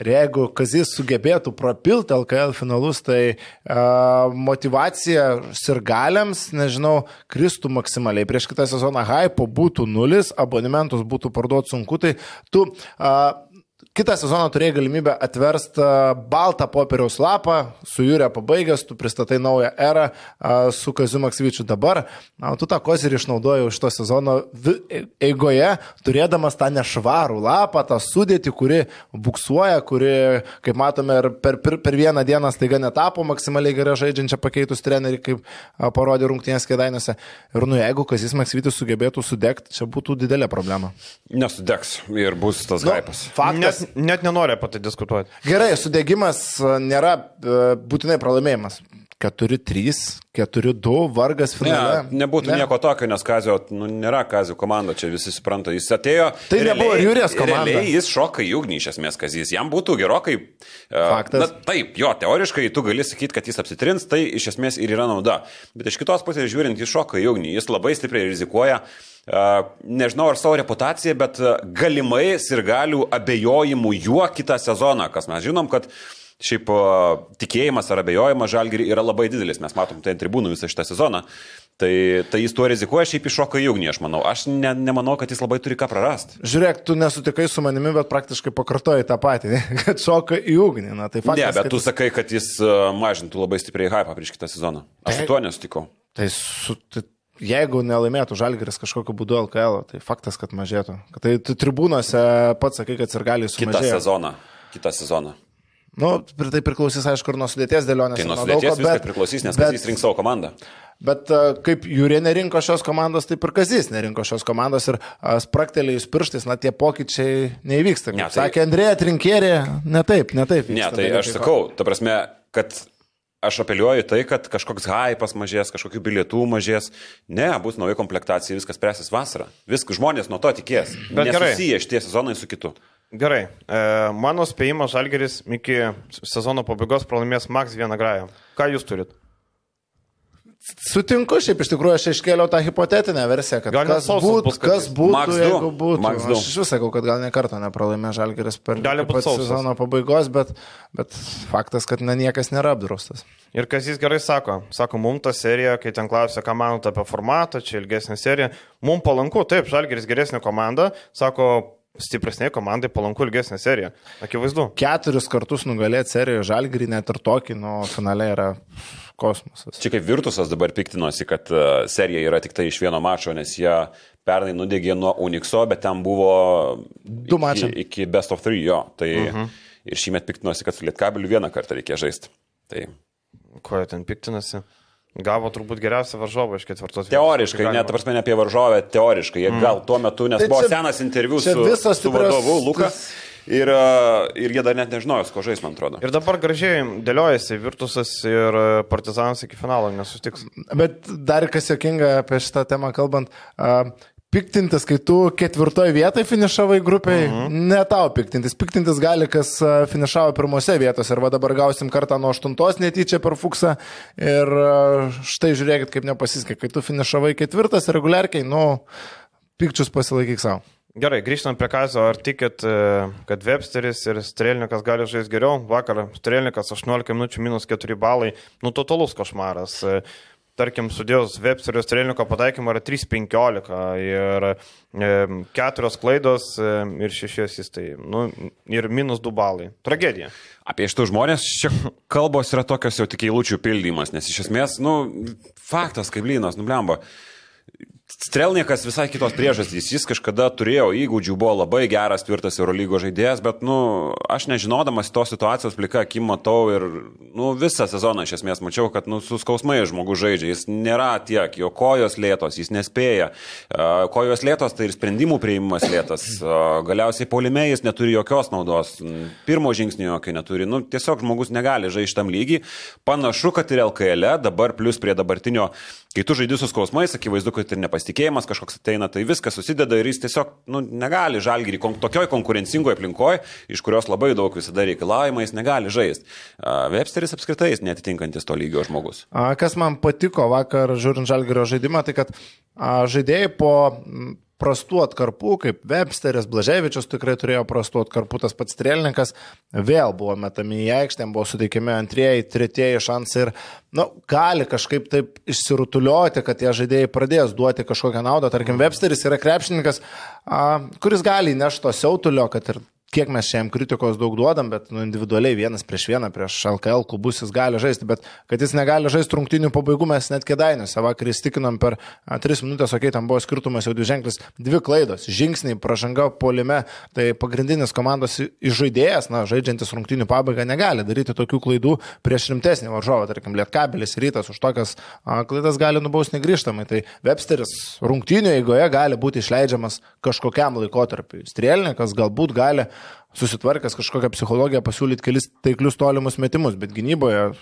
Ir jeigu Kazis sugebėtų propilti LKL finalus, tai uh, motivacija sirgaliams, nežinau, kristų maksimaliai. Prieš kitą sezoną hypo būtų nulis, abonementus būtų parduoti sunku, tai tu uh, kitą sezoną turėjai galimybę atversti baltą popieriaus lapą, su Jūrė pabaigęs, tu pristatai naują erą su Kaziu Maksvyčiu dabar, na, tu tą kozirį išnaudojai už to sezono eigoje, turėdamas tą nešvarų lapą, tą sudėtį, kuri buksuoja, kuri, kaip matome, per, per, per vieną dieną staiga netapo maksimaliai gerai žaidžiančią pakeitus trenerį, kaip parodė rungtynės kėdainėse. Ir nu, jeigu Kazis Maksvytis sugebėtų sudegti, čia būtų didelė problema. Nesudegs ir bus tas nu, hypas. Faktas, net, net nenori apie tai diskutuoti. Gerai, sudegimas e, nėra e, būtinai pralaimėjimas. 4-3, 4-2, vargas finale. Ne, nebūtų ne. nieko tokio, nes Kazio, nu, nėra Kazio komanda, čia visi supranta, jis atėjo. Tai realiai, nebuvo Jūrijos komanda. Realiai jis šoka į ugnį iš esmės, Kazijas, jam būtų gerokai. E, Faktas. Na, taip, jo, teoriškai tu gali sakyti, kad jis apsitrins, tai iš esmės ir yra nauda. Bet iš kitos pusės žiūrint, jis šoka į ugnį, jis labai stipriai rizikuoja. Uh, nežinau ar savo reputaciją, bet galimai ir galių abejojimų juo kitą sezoną, kas mes žinom, kad šiaip tikėjimas ar abejojimas žalgirį yra labai didelis, mes matom tai ant tribūnų visą šitą sezoną. Tai, tai jis tuo rizikuoja, šiaip iššoka į ugnį, aš manau. Aš ne, nemanau, kad jis labai turi ką prarasti. Žiūrėk, tu nesutikai su manimi, bet praktiškai pakartoji tą patį, <laughs> kad šoka į ugnį. Na, tai faktas, ne, bet tu jis... sakai, kad jis mažintų labai stipriai hypą prieš kitą sezoną. Aš su tuo nesutikau. Tai, su, tai jeigu nelaimėtų Žalgeris kažkokiu būdu LKL, tai faktas, kad mažėtų. Kad tai tribūnose pats sakai, kad ir gali sumažėti. Kitą sezoną. Kitą sezoną. Nu, tai priklausys, aišku, ir nuo sudėties dėlionės. Tai nuo sudėties viskas bet, priklausys, nes bet, jis rinks savo komandą. Bet kaip Jūrė nerinko šios komandos, taip ir Kazys nerinko šios komandos ir spraktelėjus pirštais, na, tie pokyčiai neįvyksta. Ne, tai... Sakė Andrėja Trinkierė, ne taip, ne taip. Vyksta, ne, tai aš sakau, ta prasme, kad aš apeliuoju tai, kad kažkoks hypas mažės, kažkokių bilietų mažės. Ne, bus nauja komplektacija, viskas presės vasarą. Viskas žmonės nuo to tikės. Bet gerai. Susiję šitie sezonai su kitu. Gerai. E, mano spėjimas Žalgeris iki sezono pabaigos pralaimės Max vieną grają. Ką jūs turit? Sutinku, šiaip iš tikrųjų aš iškėliau tą hipotetinę versiją, kad gal kas, būt, bus, kas būtų, Max jeigu būtų. Max aš iš vis sakau, kad gal ne kartą nepralaimė Žalgeris per sezono pabaigos, bet, bet faktas, kad na, niekas nėra apdraustas. Ir kas jis gerai sako, sako, mums ta serija, kai ten klausia, ką manote apie formatą, čia ilgesnė serija, mums palanku, taip, Žalgeris geresnė komanda, sako, stipresnė komandai palanku ilgesnė serija. Akivaizdu. Keturis kartus nugalėti seriją Žalgirį, net ir tokį, nu, finale yra kosmosas. Čia kaip Virtusas dabar piktinosi, kad e, serija yra tik tai iš vieno mačo, nes jie pernai nudegė nuo Unixo, bet ten buvo du mačai. Iki, iki Best of Three jo. Tai uh mhm. -huh. ir šį metą piktinosi, kad su Lietkabeliu vieną kartą reikia žaisti. Tai... Ko jie ten piktinasi? Gavo turbūt geriausią varžovą iš ketvirtos. Teoriškai, net, ta prasme, ne apie varžovę, teoriškai. Jie mm. gal tuo metu, nes tai buvo čia, senas interviu su, su vadovu Lukas. Tas Ir, ir jie dar net nežinojo, ko žais, man atrodo. Ir dabar gražiai dėliojasi Virtusas ir Partizanas iki finalo nesutiks. Bet dar kas jokinga apie šitą temą kalbant, piktintis, kai tu ketvirtoje vietoje finišavai grupiai, uh mhm. -huh. ne tau piktintis. Piktintis gali, kas finišavo pirmose vietose. Ir va dabar gausim kartą nuo aštuntos netyčia per fuksą. Ir štai žiūrėkit, kaip nepasiskė. Kai tu finišavai ketvirtas reguliarkiai, nu, pikčius pasilaikyk savo. Gerai, grįžtant prie Kazio, ar tikit, e, kad Websteris ir Strelnikas gali žaisti geriau? Vakar Strelnikas 18 minučių minus 4 balai, nu totalus košmaras. E, tarkim, sudėjus Websterio Strelniko pataikymą yra 3-15 ir e, keturios klaidos e, ir šešios jis tai, nu, ir minus 2 balai. Tragedija. Apie šitų žmonės čia kalbos yra tokios jau tik eilučių pildymas, nes iš esmės, nu, faktas kaip lynas, nublemba. Strelnikas visai kitos priežastys. Jis kažkada turėjo įgūdžių, buvo labai geras, tvirtas Eurolygo žaidėjas, bet, nu, aš nežinodamas tos situacijos plika akim matau ir, nu, visą sezoną iš esmės mačiau, kad, nu, su skausmai žmogus žaidžia. Jis nėra tiek, jo kojos lėtos, jis nespėja. Kojos lėtos, tai ir sprendimų prieimimas lėtas. Galiausiai polime jis neturi jokios naudos. Pirmo žingsnio jokio neturi. Nu, tiesiog žmogus negali žaisti tam lygiai. Panašu, kad ir LKL e dabar plus prie dabartinio Kai tu žaidži su skausmais, akivaizdu, kad ir nepasitikėjimas kažkoks ateina, tai viskas susideda ir jis tiesiog nu, negali žalgyrį kon tokioj konkurencingoje aplinkoje, iš kurios labai daug visada reikalavimai, jis negali žaisti. Websteris apskritai jis netitinkantis to lygio žmogus. Kas man patiko vakar žiūrint žalgyrio žaidimą, tai kad žaidėjai po prastų atkarpų, kaip Websteris, Blaževičius tikrai turėjo prastų atkarpų, tas pats Strelnikas, vėl buvo metami į aikštę, buvo suteikiami antrieji, tretieji šansai ir, nu, gali kažkaip taip išsirutuliuoti, kad tie žaidėjai pradės duoti kažkokią naudą. Tarkim, Websteris yra krepšininkas, a, kuris gali nešti to siautulio, kad ir kiek mes šiam kritikos daug duodam, bet nu, individualiai vienas prieš vieną, prieš LKL klubus jis gali žaisti, bet kad jis negali žaisti rungtinių pabaigų mes net kėdainiuose. Vakar įstikinom per a, 3 minutės, okei, okay, tam buvo skirtumas jau dvi ženklis, dvi klaidos, žingsniai, pražanga polime, tai pagrindinis komandos žaidėjas, na, žaidžiantis rungtinių pabaigą, negali daryti tokių klaidų prieš rimtesnį varžovą, tarkim, Lietkabelis rytas už tokias klaidas gali nubausti negrįžtamai. Tai Websteris rungtinių eigoje gali būti išleidžiamas kažkokiam laikotarpiu. Strėlininkas galbūt gali susitvarkęs kažkokią psichologiją pasiūlyti kelis taiklius tolimus metimus, bet gynyboje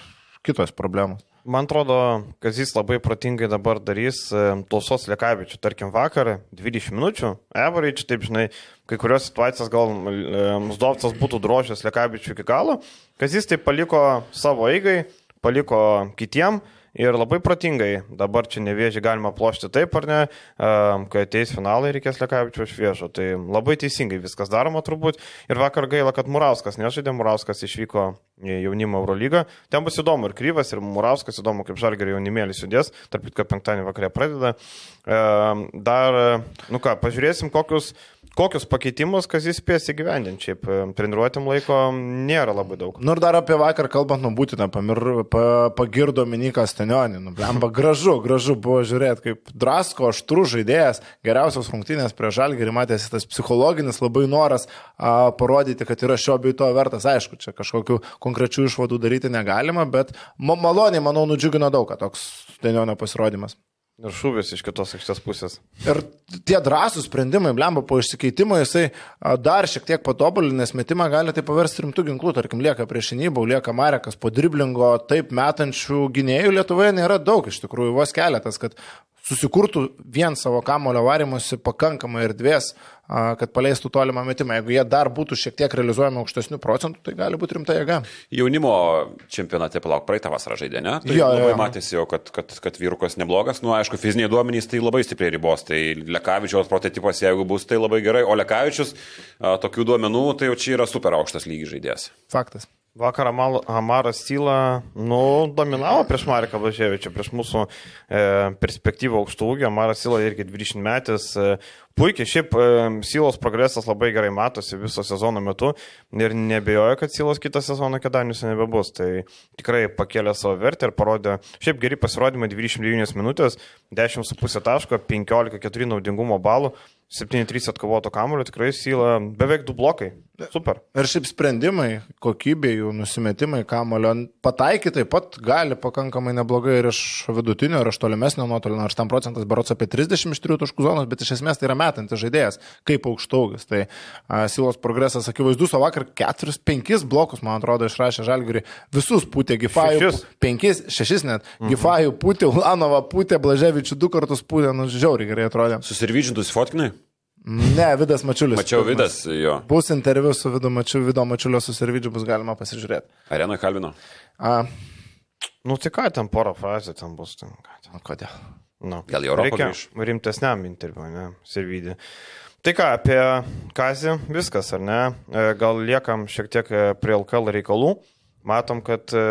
kitos problemos. Man atrodo, kad jis labai protingai dabar darys e, tausos Lekavičių. Tarkim, vakar 20 minučių, average, taip žinai, kai kurios situacijas gal e, Musdovcas būtų drožęs Lekavičių iki galo, kad jis tai paliko savo eigai, paliko kitiem. Ir labai protingai, dabar čia nevėžį galima plošti taip ar ne, kai ateis finalai reikės Lekavičio šviežo. Tai labai teisingai viskas daroma turbūt. Ir vakar gaila, kad Murauskas nežaidė, Murauskas išvyko į jaunimo Eurolygą. Ten bus įdomu ir Kryvas, ir Murauskas, įdomu, kaip Žalgeriai jaunimėlis judės, tarp kitko penktadienį vakarė pradeda. Dar, nu ką, pažiūrėsim, kokius kokius pakeitimus, kas jis spės įgyvendinti. Šiaip e, treniruotėm laiko nėra labai daug. Nu ir dar apie vakar kalbant, nu būtina pamir, pa, pagirdo Miniką Stanionį. Nu, blemba, gražu, gražu buvo žiūrėti, kaip drasko, aštrų žaidėjas, geriausios rungtynės prie žalgerį matėsi tas psichologinis labai noras a, parodyti, kad yra šio bei to vertas. Aišku, čia kažkokių konkrečių išvadų daryti negalima, bet maloniai, manau, nudžiugino daug, kad toks Stanionio pasirodymas. Ir šūvis iš kitos aikštės pusės. Ir tie drąsūs sprendimai, blemba po išsikeitimo, jisai dar šiek tiek patobulinęs metimą gali tai paversti rimtų ginklų. Tarkim, lieka priešinybų, lieka Marekas po driblingo, taip metančių gynėjų Lietuvoje nėra daug, iš tikrųjų vos keletas, kad susikurtų vien savo kamulio varimuose pakankamai erdvės, kad paleistų tolimą metimą. Jeigu jie dar būtų šiek tiek realizuojami aukštesnių procentų, tai gali būti rimta jėga. Jaunimo čempionate palauk praeitą vasarą žaidė, ne? Tai Jo, labai jo. matėsi jau, kad, kad, kad vyrukas neblogas. Nu, aišku, fiziniai duomenys tai labai stipriai ribos. Tai Lekavičiaus prototipas, jeigu bus, tai labai gerai. O Lekavičius tokių duomenų, tai jau čia yra super aukštas lygis žaidėjas. Faktas. Vakar Amaras Tyla, nu, dominavo prieš Mariką Blaževičią, prieš mūsų e, perspektyvą aukštų ūgio. Amaras Tyla irgi 20 metės. E, puikiai, šiaip e, Silos progresas labai gerai matosi viso sezono metu ir nebejoju, kad Silos kitą sezoną kedaniuose nebebus. Tai tikrai pakėlė savo vertę ir parodė, šiaip geri pasirodymai 29 minutės, 10,5 taško, 15,4 naudingumo balų. 7-3 atkovoto kamulio, tikrai syla beveik du blokai. Super. Ir šiaip sprendimai, kokybė jų, nusimetimai, kamulio, pataikyti taip pat gali pakankamai neblogai ir iš vidutinio, ir iš tolimesnio nuotolio, nors tam procentas berots apie 30 iš 3 taškų zonos, bet iš esmės tai yra metantis žaidėjas, kaip aukštaugis. Tai a, Silos progresas akivaizdus, o vakar 4-5 blokus, man atrodo, išrašė Žalgirį, visus pūtė Gifajų. Šešis. 5, 6 net. Mhm. Gifajų pūtė, Ulanovą pūtė, Blaževičių du kartus pūtė, nu žiauriai gerai atrodė. Susirvyžintus fotkinai? Ne, Vidas Mačiulis. Mačiau Vidas jo. Bus interviu su Vidu Mačiu, Vido Mačiulio susirvidžiu bus galima pasižiūrėti. Arenoje kalbino. A, Nu, tai ką ten porą frazių ten bus. Ten, ką ten. kodėl? Nu, Gal Europą reikia grįš? rimtesniam interviu, ne, Sirvidį. Tai ką, apie Kazį viskas, ar ne? E, Gal liekam šiek tiek e, prie LKL reikalų. Matom, kad e,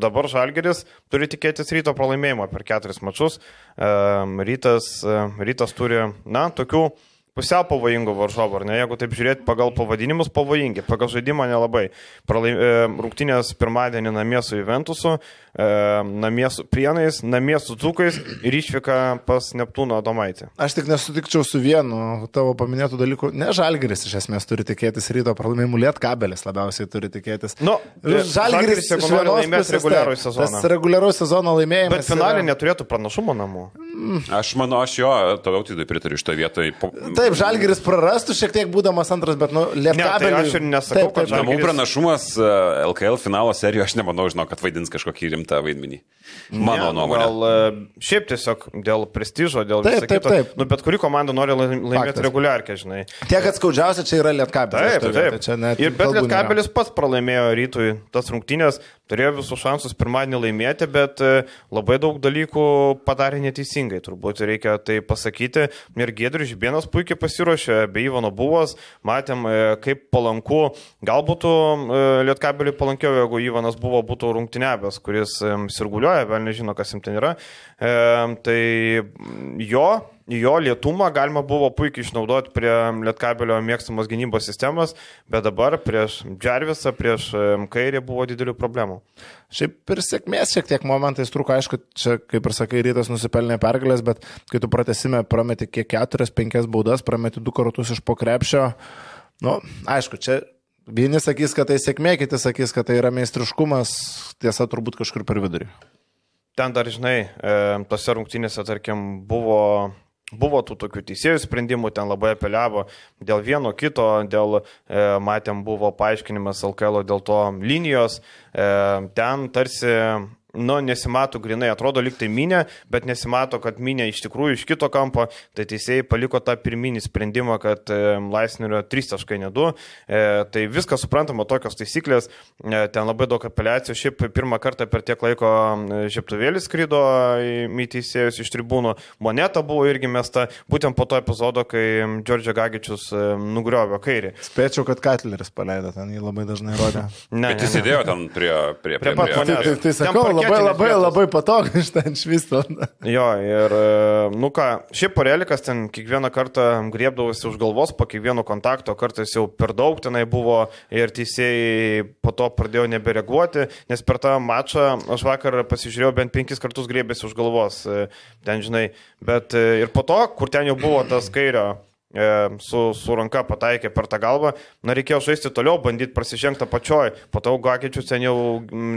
dabar Žalgeris turi tikėtis ryto pralaimėjimo per keturis mačius. Rytas, rytas turi, na, tokių pusiau pavojingų varžovų, ar ne? Jeigu taip žiūrėti pagal pavadinimus, pavojingi, pagal žaidimą nelabai. Pralaim, rungtynės pirmadienį namie su Juventusu, namie su Prienais, namie su Dzukais ir išvyka pas Neptūno Domaitį. Aš tik nesutikčiau su vienu tavo paminėtų dalykų. Ne Žalgeris iš esmės turi tikėtis ryto pralaimėjimų, liet kabelis labiausiai turi tikėtis. Nu, Žalgeris jeigu nori laimėti reguliarų sezoną. Tas reguliaraus sezono laimėjimas. Bet finalė yra- neturėtų pranašumo namų. Aš manau, aš jo, toliau tai pritariu iš to vietoje. Po... Taip, Žalgeris prarastų šiek tiek būdamas antras, bet, nu, liet Ne, tai kabelis. aš ir nesakau, kad Žalgiris- Namų pranašumas e, LKL finalo serijoje, aš nemanau, žinau, kad vaidins kažkokį rimtą vaidmenį. Mano Ne, nu, nuomonė. Gal e, šiaip tiesiog dėl prestižo, dėl Taip, viso taip, kito. taip. Nu, bet kuri komanda nori lai- laimėti reguliarkę, žinai. Tiek, kad skaudžiausia čia yra liet kabelis. Taip, taip. Čia net ir bet. Lietkabelis pats pralaimėjo rytui tas rungtynės, turėjo visus šansus pirmadienį laimėti, bet e, labai daug dalykų padarė neteisingai, turbūt reikia tai pasakyti. Ir Gedrius Žibienas puikiai pasiruošė, be Ivano buvos, matėm, e, kaip palanku, galbūt Lietkabeliui palankiau, jeigu Ivanas buvo būtų rungtynėbės, kuris e, sirguliuoja, vėl nežino, kas jam ten yra. E, tai jo jo lietumą galima buvo puikiai išnaudoti prie Lietkabelio mėgstamos gynybos sistemas, bet dabar prieš Džervisą, prieš kairį buvo didelių problemų. Šiaip ir sėkmės šiek tiek momentais truko, aišku, čia, kaip ir sakai, rytas nusipelnė pergalės, bet kai tu pratesime, prameti kiek keturias, penkias baudas, prameti du kartus iš pokrepšio. Nu, aišku, čia vieni sakys, kad tai sėkmė, kiti sakys, kad tai yra meistriškumas, tiesa turbūt kažkur per vidurį. Ten dar, žinai, tose rungtynėse, tarkim, buvo Buvo tų tokių teisėjų sprendimų, ten labai apeliavo dėl vieno kito, dėl, e, matėm, buvo paaiškinimas LKL dėl to linijos, e, ten tarsi nu, nesimato grinai, atrodo liktai minė, bet nesimato, kad minė iš tikrųjų iš kito kampo, tai teisėjai paliko tą pirminį sprendimą, kad e, laisnerio 3 taškai ne 2. E, tai viskas suprantama, tokios taisyklės, e, ten labai daug apeliacijų, šiaip pirmą kartą per tiek laiko e, žieptuvėlis skrydo į teisėjus iš tribūnų, moneta buvo irgi mesta, būtent po to epizodo, kai Džordžio Gagičius e, nugriovė kairį. Spėčiau, kad Katleris paleido, ten jį labai dažnai rodė. Ne, bet jis įdėjo ten prie, prie, prie, prie pat manęs. Tai, tai sakau, labai, labai, labai patogu <laughs> iš ten švisto. Jo, ir, e, nu ką, šiaip parelikas ten kiekvieną kartą griebdavosi už galvos po kiekvieno kontakto, kartais jau per daug tenai buvo ir teisėjai po to pradėjo nebereaguoti, nes per tą mačą aš vakar pasižiūrėjau bent penkis kartus griebėsi už galvos, e, ten žinai, bet e, ir po to, kur ten jau buvo tas kairio su, su ranka pataikė per tą galvą, na reikėjo žaisti toliau, bandyti prasižengti pačioj, po to Gakičius ten jau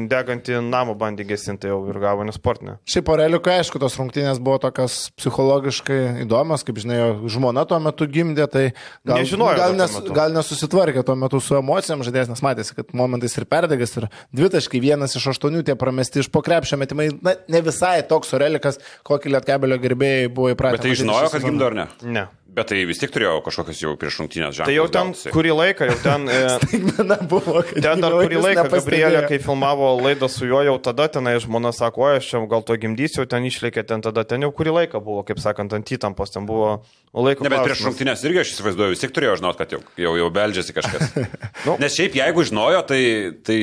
degantį namą bandė gesinti jau ir gavo nesportinę. Šiaip Oreliukai, aišku, tos rungtynės buvo tokios psichologiškai įdomios, kaip žinai, žmona tuo metu gimdė, tai gal, Nežinojo, gal, nes, gal nesusitvarkė tuo metu su emocijom žaidėjas, nes matėsi, kad momentais ir perdegas, ir dvitaškai vienas iš aštuonių tie pramesti iš pokrepšio metimai, na, ne visai toks Orelikas, kokį Lietkabelio gerbėjai buvo įpratę. Bet tai žinojo, kad gimdo ar ne? Ne. Bet tai vis tiek turėjo kažkokias jau prieš rungtynės ženklus. Tai jau ten gausi. kurį laiką, jau ten... <laughs> Staigmena buvo, kad... Ten dar kurį laiką Gabrielė, kai filmavo laidą su juo, jau tada tenai žmona sako, aš čia gal to gimdysiu, ten išlėkė, ten tada ten jau kurį laiką buvo, kaip sakant, ant įtampos, ten buvo laiko. Ne, bet prieš rungtynės irgi aš įsivaizduoju, vis tiek turėjo žinot, kad jau, jau, jau beldžiasi kažkas. <laughs> nu. Nes šiaip jeigu žinojo, tai... tai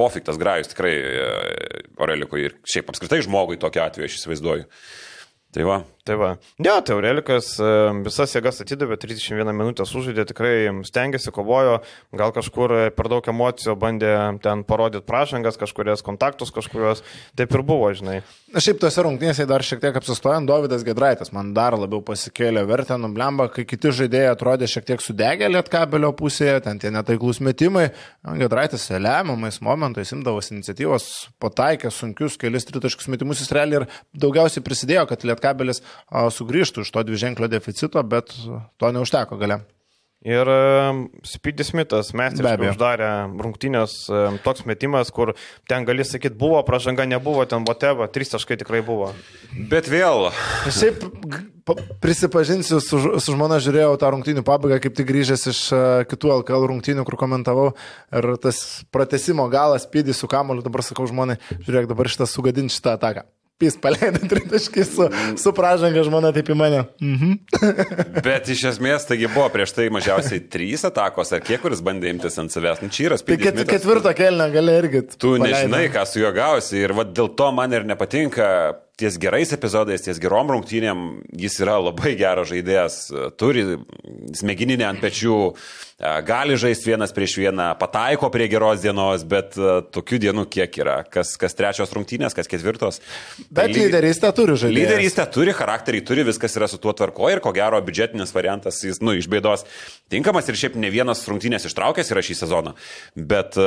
Pofiktas grajus tikrai Orelikui ir šiaip apskritai žmogui tokia atveju aš įsivaizduoju. Tai va. Tai va. Ne, tai Aurelikas e, visas jėgas atidavė, 31 minutę sužaidė, tikrai stengiasi, kovojo, gal kažkur per daug emocijų bandė ten parodyti pražangas, kažkurias kontaktus, kažkurios. Taip ir buvo, žinai. Na šiaip tose rungtynėse dar šiek tiek apsistojant, Davidas Gedraitas man dar labiau pasikėlė vertę, nublemba, kai kiti žaidėjai atrodė šiek tiek sudegę lietkabelio pusėje, ten tie netaiklus metimai. Gedraitas lemiamais momentais imdavos iniciatyvos, pataikė sunkius kelius tritaškus metimus, jis realiai ir daugiausiai prisidėjo, kad lietkabelis sugrįžtų iš to dviženklio deficito, bet to neužteko gale. Ir Speedy Smithas meistriškai uždarė rungtynės, toks metimas, kur ten gali sakyti, buvo pražanga, nebuvo, ten boteva, trys taškai tikrai buvo. Bet vėl. Šiaip prisipažinsiu, su, su žmona žiūrėjau tą rungtynių pabaigą, kaip tik grįžęs iš kitų LKL rungtynių, kur komentavau, ir tas pratesimo galas Speedy su kamoliu, dabar sakau žmonai, žiūrėk, dabar šitą sugadinti šitą ataką pys paleido tritaškį su, su pražanga žmona taip į mane. Mhm. <laughs> Bet iš esmės, taigi buvo prieš tai mažiausiai trys atakos, ar kiek kuris bandė imtis ant savęs. Nu, čia yra spėjimas. Tai ket, ketvirtą kelnę gali irgi. Tu paleido. nežinai, ką su juo gausi ir dėl to man ir nepatinka ties gerais epizodais, ties gerom rungtynėm, jis yra labai geras žaidėjas, turi smegeninę ant pečių, gali žaisti vienas prieš vieną, pataiko prie geros dienos, bet tokių dienų kiek yra, kas, kas trečios rungtynės, kas ketvirtos. Bet tai lyderystę turi žaidėjas. Lyderystę turi, charakterį turi, viskas yra su tuo tvarko ir ko gero biudžetinis variantas, jis, nu, iš bėdos tinkamas ir šiaip ne vienas rungtynės ištraukęs yra šį sezoną. Bet,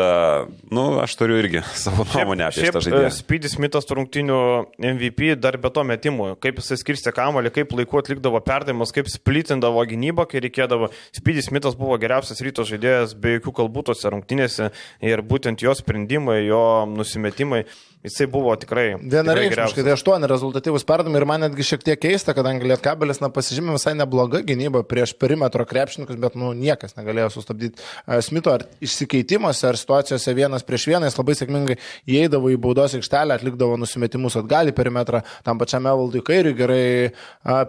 nu, aš turiu irgi <laughs> savo nuomonę apie šitą žaidėją. Spydis Mitas rungtynių MVP MVP dar be to metimų, kaip jisai skirstė kamalį, kaip laiku atlikdavo perdavimus, kaip splitindavo gynybą, kai reikėdavo. Spydis Mitas buvo geriausias ryto žaidėjas be jokių kalbų tose rungtynėse ir būtent jo sprendimai, jo nusimetimai Jisai buvo tikrai. Vienareikšmiškai, tai aštuoni rezultatyvus perdavimai ir man netgi šiek tiek keista, kadangi Lietkabelis na, pasižymė visai neblogą gynybą prieš perimetro krepšininkus, bet nu, niekas negalėjo sustabdyti uh, Smito ar išsikeitimuose, ar situacijose vienas prieš vieną, jis labai sėkmingai įeidavo į baudos aikštelę, atlikdavo nusimetimus atgal į perimetrą metrą, tam pačiame valdui kairiui gerai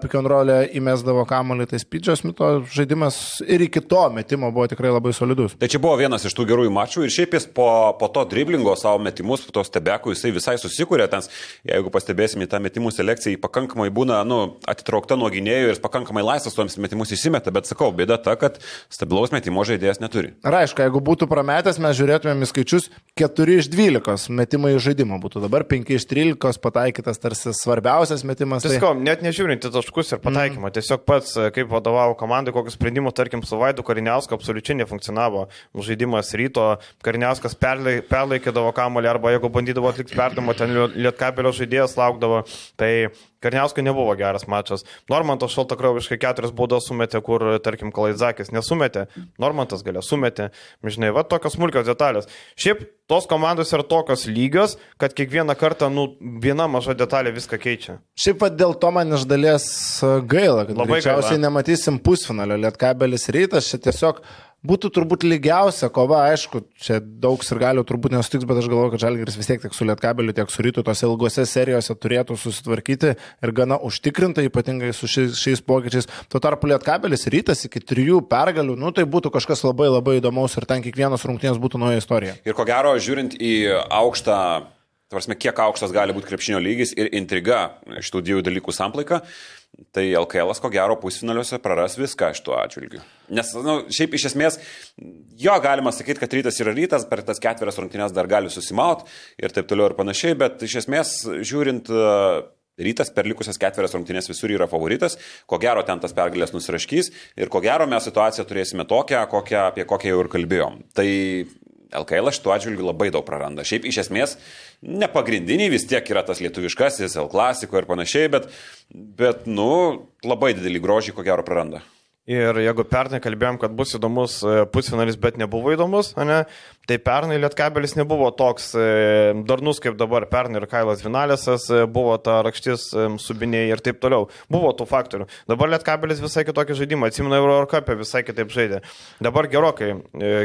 pikonrolę įmesdavo kamuolį, tai Spidžio Smito žaidimas ir iki to metimo buvo tikrai labai solidus. Tai čia buvo vienas iš tų gerųjų mačų ir šiaip jis po, po to driblingo savo metimus, po to stebekų jisai visai susikūrė, ten, jeigu pastebėsime tą metimų selekciją, jį pakankamai būna nu, atitraukta nuo gynėjų ir pakankamai laisvas tuoms metimus įsimeta, bet sakau, bėda ta, kad stabilaus metimo žaidėjas neturi. Ir aišku, jeigu būtų prametęs, mes žiūrėtumėm į skaičius 4 iš 12 metimai iš žaidimo būtų, dabar 5 iš 13 pataikytas tarsi svarbiausias metimas. Tai... Tiesiog, net nežiūrint į taškus ir pataikymą, mm. tiesiog pats, kaip vadovavo komandai, kokius sprendimus, tarkim, su Vaidu Kariniausku absoliučiai nefunkcionavo. Žaidimas ryto, Kariniauskas perlaikydavo kamolį arba jeigu bandydavo atlikti perdamą, ten lietkabelio žaidėjas laukdavo. Tai Karniauskui nebuvo geras mačas. Normantas šaltakraujiškai keturias baudas sumetė, kur, tarkim, Kalaidzakis nesumetė. Normantas galė sumetė. Žinai, va tokios smulkios detalės. Šiaip tos komandos yra tokios lygios, kad kiekvieną kartą, nu, viena maža detalė viską keičia. Šiaip pat dėl to man iš dalies gaila, kad labai greičiausiai nematysim pusfinalio. Lietkabelis rytas čia tiesiog Būtų turbūt lygiausia kova, aišku, čia daug ir galių turbūt nesutiks, bet aš galvoju, kad Žalgiris vis tiek tiek su Lietkabeliu, tiek su Rytu tose ilgose serijose turėtų susitvarkyti ir gana užtikrintai, ypatingai su šiais, šiais pokyčiais. Tuo tarpu Lietkabelis Rytas iki trijų pergalių, nu tai būtų kažkas labai labai įdomaus ir ten kiekvienas rungtynės būtų nauja istorija. Ir ko gero, žiūrint į aukštą Tvarsime, kiek aukštas gali būti krepšinio lygis ir intriga šitų dviejų dalykų samplaika, tai LKL ko gero pusfinaliuose praras viską iš tuo atžvilgiu. Nes, na, nu, šiaip iš esmės, jo galima sakyti, kad rytas yra rytas, per tas ketverias rungtynės dar gali susimaut ir taip toliau ir panašiai, bet iš esmės, žiūrint Rytas per likusias ketverias rungtynės visur yra favoritas, ko gero ten tas pergalės nusiraškys ir ko gero mes situaciją turėsime tokią, kokią, apie kokią jau ir kalbėjom. Tai LKL šituo atžvilgiu labai daug praranda. Šiaip iš esmės nepagrindiniai vis tiek yra tas lietuviškasis, L klasiko ir panašiai, bet, bet nu, labai didelį grožį ko gero praranda. Ir jeigu pernai kalbėjom, kad bus įdomus e, pusfinalis, bet nebuvo įdomus, ne, tai pernai Lietkabelis nebuvo toks e, darnus kaip dabar. Pernai ir Kailas Vinalėsas e, buvo ta rakštis subinėjai ir taip toliau. Buvo tų faktorių. Dabar Lietkabelis visai kitokį žaidimą. Atsimenu, Eurocapė visai kitaip žaidė. Dabar gerokai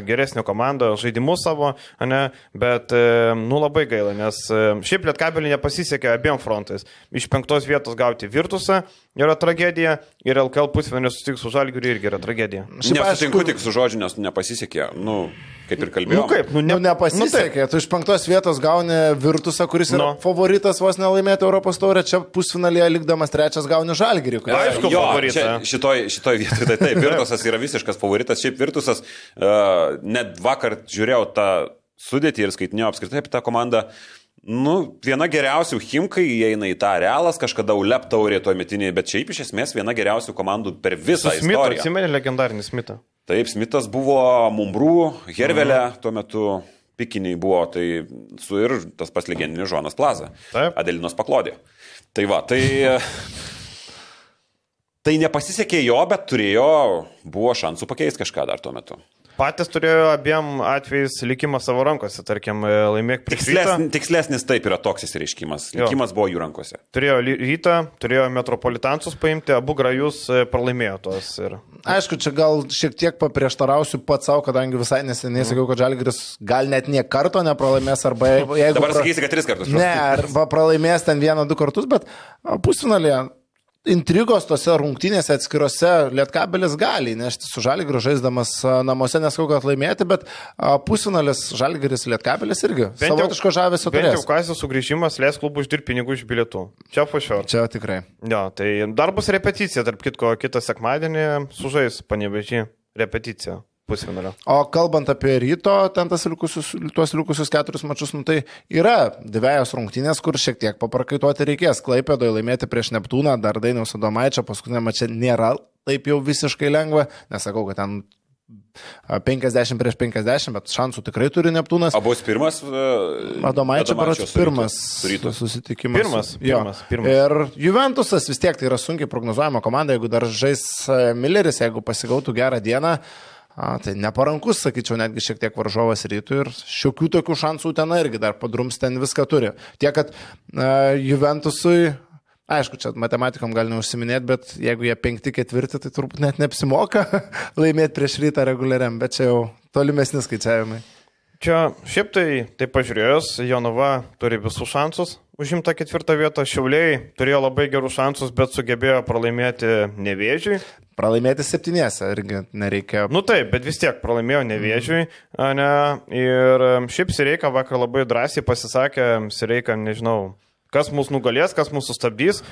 geresnė komanda, žaidimus savo, ne, bet, nu, labai gaila, nes šiaip Lietkabelį nepasisekė abiem frontais. Iš penktos vietos gauti Virtusą yra tragedija ir LKL pusfinalis susitiks su Žalgiriu irgi yra tragedija. Nesutinku tik su žodžiu, nes nepasisekė. Nu, kaip ir kalbėjau. Nu kaip, nu, ne, nu nepasisekė. Nu, tu iš penktos vietos gauni Virtusą, kuris yra no. favoritas vos nelaimėti Europos taurę, čia pusfinalėje likdamas trečias gauni Žalgirį. Aišku, jo, šitoj, šitoj vietoje tai taip, Virtusas yra visiškas favoritas. Šiaip Virtusas, uh, net vakar žiūrėjau tą sudėtį ir skaitinėjau apskritai apie tą komandą. Nu, viena geriausių Himkai įeina į tą realas, kažkada ULEP taurė to metinėje, bet šiaip iš esmės viena geriausių komandų per visą Su Smithą, istoriją. Atsimeni legendarinį Smithą. Taip, Smithas buvo Mumbrų, Hervelė, mhm. tuo metu pikiniai buvo, tai su ir tas pats legendinis Žonas Plaza. Taip. Adelinos paklodė. Tai va, tai... Tai nepasisekė jo, bet turėjo, buvo šansų pakeisti kažką dar tuo metu. Patys turėjo abiem atvejais likimą savo rankose, tarkim, e, laimėk prieš Tikslesnis, tikslesnis taip yra toks įsireiškimas. Likimas jo. buvo jų rankose. Turėjo rytą, turėjo metropolitansus paimti, abu grajus e, pralaimėjo tos. Ir... Aišku, čia gal šiek tiek paprieštarausiu pats savo, kadangi visai neseniai mm. sakiau, kad Žalgris gal net nie karto nepralaimės, arba jeigu... Dabar pra... sakysi, kad tris kartus. Ne, arba pralaimės ten vieną, du kartus, bet pusfinalėje intrigos tose rungtynėse atskirose Lietkabelis gali nešti su Žalgiriu žaisdamas namuose, neskau, kad laimėti, bet pusfinalis Žalgiris Lietkabelis irgi bent savotiško žavesio turės. Bent jau kasės sugrįžimas leis klubų uždirbti pinigų iš bilietų. Čia fašio. Čia tikrai. Jo, tai dar bus repeticija, tarp kitko, kitą sekmadienį sužais panevežį repeticija pusfinalio. O kalbant apie ryto, ten tas likusius, tuos likusius keturis mačius, nu, tai yra dviejas rungtynės, kur šiek tiek paprakaituoti reikės. Klaipėdoje laimėti prieš Neptūną, dar Dainiaus Adomaičio, paskutinė mačia nėra taip jau visiškai lengva, nesakau, kad ten 50 prieš 50, bet šansų tikrai turi Neptūnas. O bus pirmas? Uh, Adomaičio paras pirmas ryto. susitikimas. Pirmas, pirmas, pirmas. Ir Juventusas vis tiek tai yra sunkiai prognozuojama komanda, jeigu dar žais e, Milleris, jeigu pasigautų gerą dieną. A, tai neparankus, sakyčiau, netgi šiek tiek varžovas rytų ir šiokių tokių šansų ten irgi dar padrums ten viską turi. Tiek, kad a, Juventusui, aišku, čia matematikom gali neužsiminėti, bet jeigu jie penkti ketvirti, tai turbūt net neapsimoka <laughs> laimėti prieš rytą reguliariam, bet čia jau tolimesni skaičiavimai. Čia šiaip tai, tai pažiūrėjus, Jonava turi visus šansus užimta ketvirtą vietą, Šiauliai turėjo labai gerus šansus, bet sugebėjo pralaimėti nevėžiui. Pralaimėti septynėse irgi nereikia. Nu taip, bet vis tiek pralaimėjo nevėžiui. Ne? Ir šiaip Sireika vakar labai drąsiai pasisakė, Sireika, nežinau, Kas mūsų nugalės, kas mūsų sustabdys,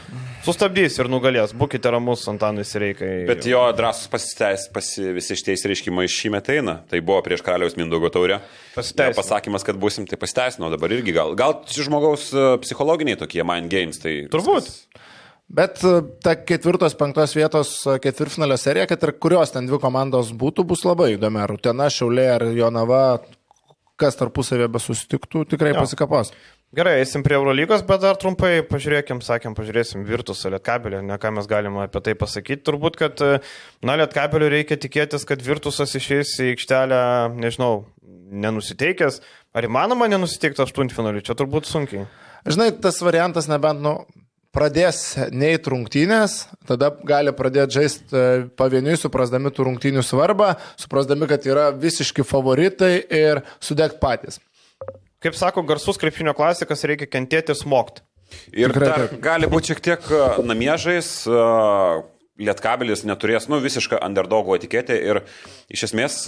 sustabdys ir nugalės. Būkite ramus, Antanai Sireikai. Bet jo drąsus pasiteis, pasi, visi šitie įsireiškimai šį metą eina. Tai buvo prieš karaliaus Mindaugo taurę. Pasiteisino. Pasakymas, kad busim, tai pasiteisino. Dabar irgi gal. Gal žmogaus e, psichologiniai tokie mind games. Tai Turbūt. Viskas. Bet e, ta ketvirtos, penktos vietos e, ketvirtfinalio serija, kad ir kurios ten dvi komandos būtų, bus labai įdomi. Ar Utena, Šiaulė ar Jonava, kas tarpusavėje besusitiktų, tikrai jo. pasikapos. Gerai, eisim prie Eurolygos, bet dar trumpai pažiūrėkim, sakėm, pažiūrėsim Virtusą Lietkabelį, ne ką mes galime apie tai pasakyti. Turbūt, kad, na, Lietkabeliu reikia tikėtis, kad Virtusas išeis į aikštelę, nežinau, nenusiteikęs. Ar įmanoma nenusiteikti aštuntfinaliu? Čia turbūt sunkiai. Žinai, tas variantas nebent, nu, pradės neįt rungtynės, tada gali pradėti žaisti e, pavieniui, suprasdami tų rungtynių svarbą, suprasdami, kad yra visiški favoritai ir sudegt patys. Kaip sako garsus krepšinio klasikas, reikia kentėti ir smogti. Ir dar gali būti šiek tiek namiežais, Lietkabelis neturės, nu, visišką underdogo etiketę ir iš esmės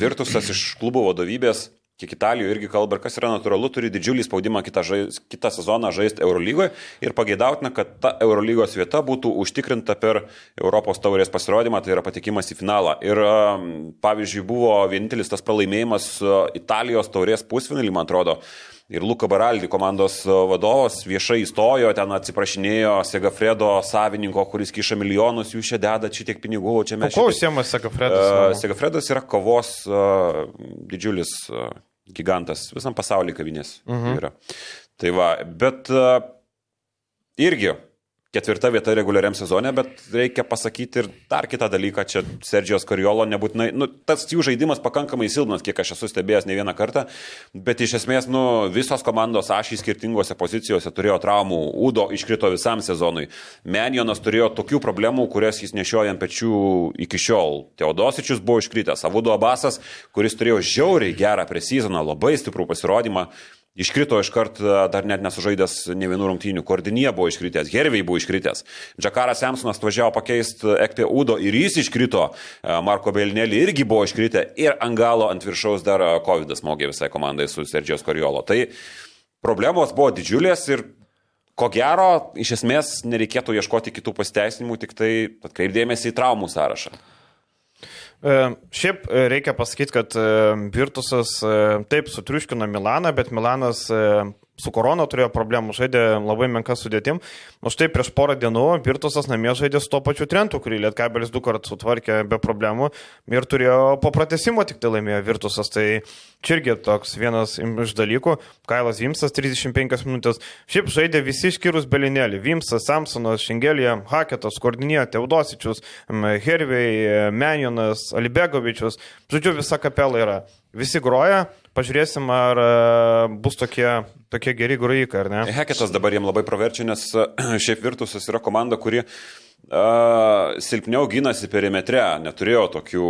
Virtusas iš klubo vadovybės kiek Italijoje irgi kalba, ir kas yra natūralu, turi didžiulį spaudimą kitą, žais, kitą sezoną žaisti Eurolygoje ir pageidautina, kad ta Eurolygos vieta būtų užtikrinta per Europos taurės pasirodymą, tai yra patikimas į finalą. Ir pavyzdžiui, buvo vienintelis tas pralaimėjimas Italijos taurės pusfinalį, man atrodo, Ir Luka Baraldi, komandos vadovas, viešai įstojo, ten atsiprašinėjo Segafredo savininko, kuris kiša milijonus, jūs čia dedat šitiek pinigų, čia mes... Kuo užsiema Segafredas? Uh, Segafredas yra kovos uh, didžiulis uh, gigantas, visam pasaulyje kavinės mhm. yra. Tai va, bet uh, irgi ketvirta vieta reguliariam sezone, bet reikia pasakyti ir dar kitą dalyką, čia Sergijos Kariolo nebūtinai, nu, tas jų žaidimas pakankamai silpnas, kiek aš esu stebėjęs ne vieną kartą, bet iš esmės, nu, visos komandos ašiai skirtingose pozicijose turėjo traumų, Udo iškrito visam sezonui, Menjonas turėjo tokių problemų, kurias jis nešioja ant pečių iki šiol, Teodosičius buvo iškritęs, Avudo Abasas, kuris turėjo žiauriai gerą presezoną, labai stiprų pasirodymą, Iškrito iškart dar net nesužaidęs ne vienų rungtynių. Kordinė buvo iškritęs, Hervey buvo iškritęs. Džakaras Samsonas važiavo pakeisti Ekpė Udo ir jis iškrito. Marko Belnelį irgi buvo iškritę. Ir ant galo ant viršaus dar COVID smogė visai komandai su Sergijos Koriolo. Tai problemos buvo didžiulės ir ko gero, iš esmės nereikėtų ieškoti kitų pasiteisinimų, tik tai atkreipdėmėsi į traumų sąrašą. E, šiaip e, reikia pasakyti, kad e, Virtusas taip sutriuškino Milaną, bet Milanas su korona turėjo problemų, žaidė labai menka sudėtim. O štai prieš porą dienų Virtusas namie žaidė su to pačiu Trentu, kurį Lietkabelis du kartus sutvarkė be problemų ir turėjo po pratesimo tik tai laimėjo Virtusas. Tai čia irgi toks vienas iš dalykų. Kailas Vimsas 35 minutės. Šiaip žaidė visi išskyrus Belinėlį. Vimsas, Samsonas, Šengelija, Haketas, Kordinė, Teudosičius, Hervey, Menjonas, Alibegovičius. Žodžiu, visa kapela yra. Visi groja, pažiūrėsim, ar e, bus tokie, tokie geri grojikai, ar ne? Heketas dabar jiem labai praverčia, nes e, <clears throat> šiaip Virtusas yra komanda, kuri uh, silpniau gynasi perimetre, neturėjo tokių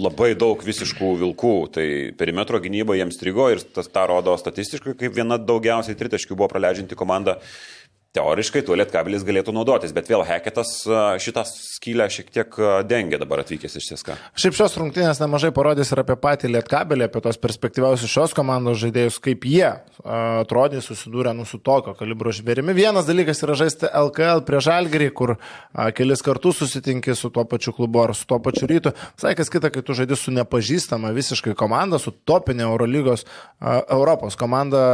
labai daug visiškų vilkų, tai perimetro gynyba jiems strigo ir tas tą rodo statistiškai, kaip viena daugiausiai tritaškių buvo praleidžianti komanda Teoriškai tuo lietkabelis galėtų naudotis, bet vėl Heketas šitą skylę šiek tiek dengia dabar atvykęs iš CSK. Šiaip šios rungtynės nemažai parodys ir apie patį lietkabelį, apie tos perspektyviausius šios komandos žaidėjus, kaip jie atrodys susidūrę nu, su tokio kalibro žvėrimi. Vienas dalykas yra žaisti LKL prie Žalgerį, kur kelis kartus susitinki su tuo pačiu klubu ar su tuo pačiu rytu. Visai kas kita, kai tu žaidži su nepažįstama visiškai komanda, su topinė Eurolygos Europos komanda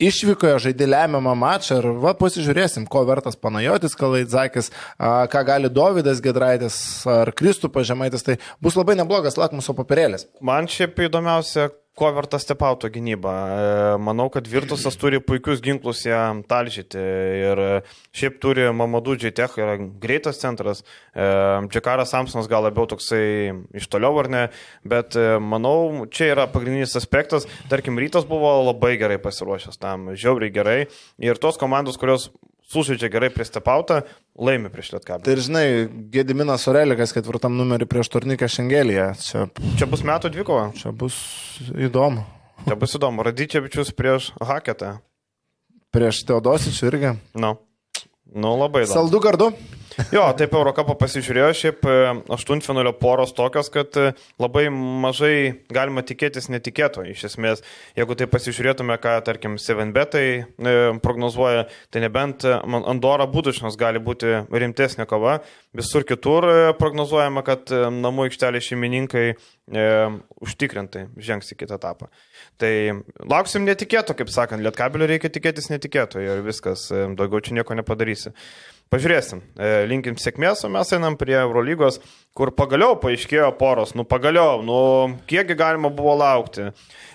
išvykoje žaidė lemiamą mačą ir va, pasižiūrėsim, ko vertas Panajotis Kalaidzakis, ką gali Davidas Gedraitis ar Kristupas Žemaitis, tai bus labai neblogas lakmuso papirėlis. Man šiaip įdomiausia, ko verta stepauto gynyba. E, manau, kad Virtusas turi puikius ginklus jam talžyti ir šiaip turi Mamadų Džetech, yra greitas centras. E, Džekaras Samsonas gal labiau toksai iš toliau ar ne, bet e, manau, čia yra pagrindinis aspektas. Tarkim, rytas buvo labai gerai pasiruošęs tam, žiauriai gerai. Ir tos komandos, kurios sužaidžia gerai pristapautą, laimi prieš Lietkabelį. Tai ir žinai, Gediminas Orelikas ketvirtam numerį prieš Turniką Šengeliją. Čia, Čia bus metų dvikova. čia bus įdomu. Čia bus įdomu. Radyčiavičius prieš Haketą. Prieš Teodosičių irgi. Nu. Nu, labai įdomu. Saldu gardu. Jo, taip Eurocapą pasižiūrėjo, šiaip e, aštuntfinalio poros tokios, kad e, labai mažai galima tikėtis netikėto. Iš esmės, jeigu tai pasižiūrėtume, ką, tarkim, 7betai e, prognozuoja, tai nebent e, Andora Budušnas gali būti rimtesnė kova. Visur kitur prognozuojama, kad namų aikštelė šeimininkai e, užtikrintai žengs į kitą etapą. Tai lauksim netikėto, kaip sakant, lietkabelio reikia tikėtis netikėto ir viskas, daugiau čia nieko nepadarysi. Pažiūrėsim, E, linkim sėkmės, o mes einam prie Eurolygos, kur pagaliau paaiškėjo poros, nu pagaliau, nu kiekgi galima buvo laukti.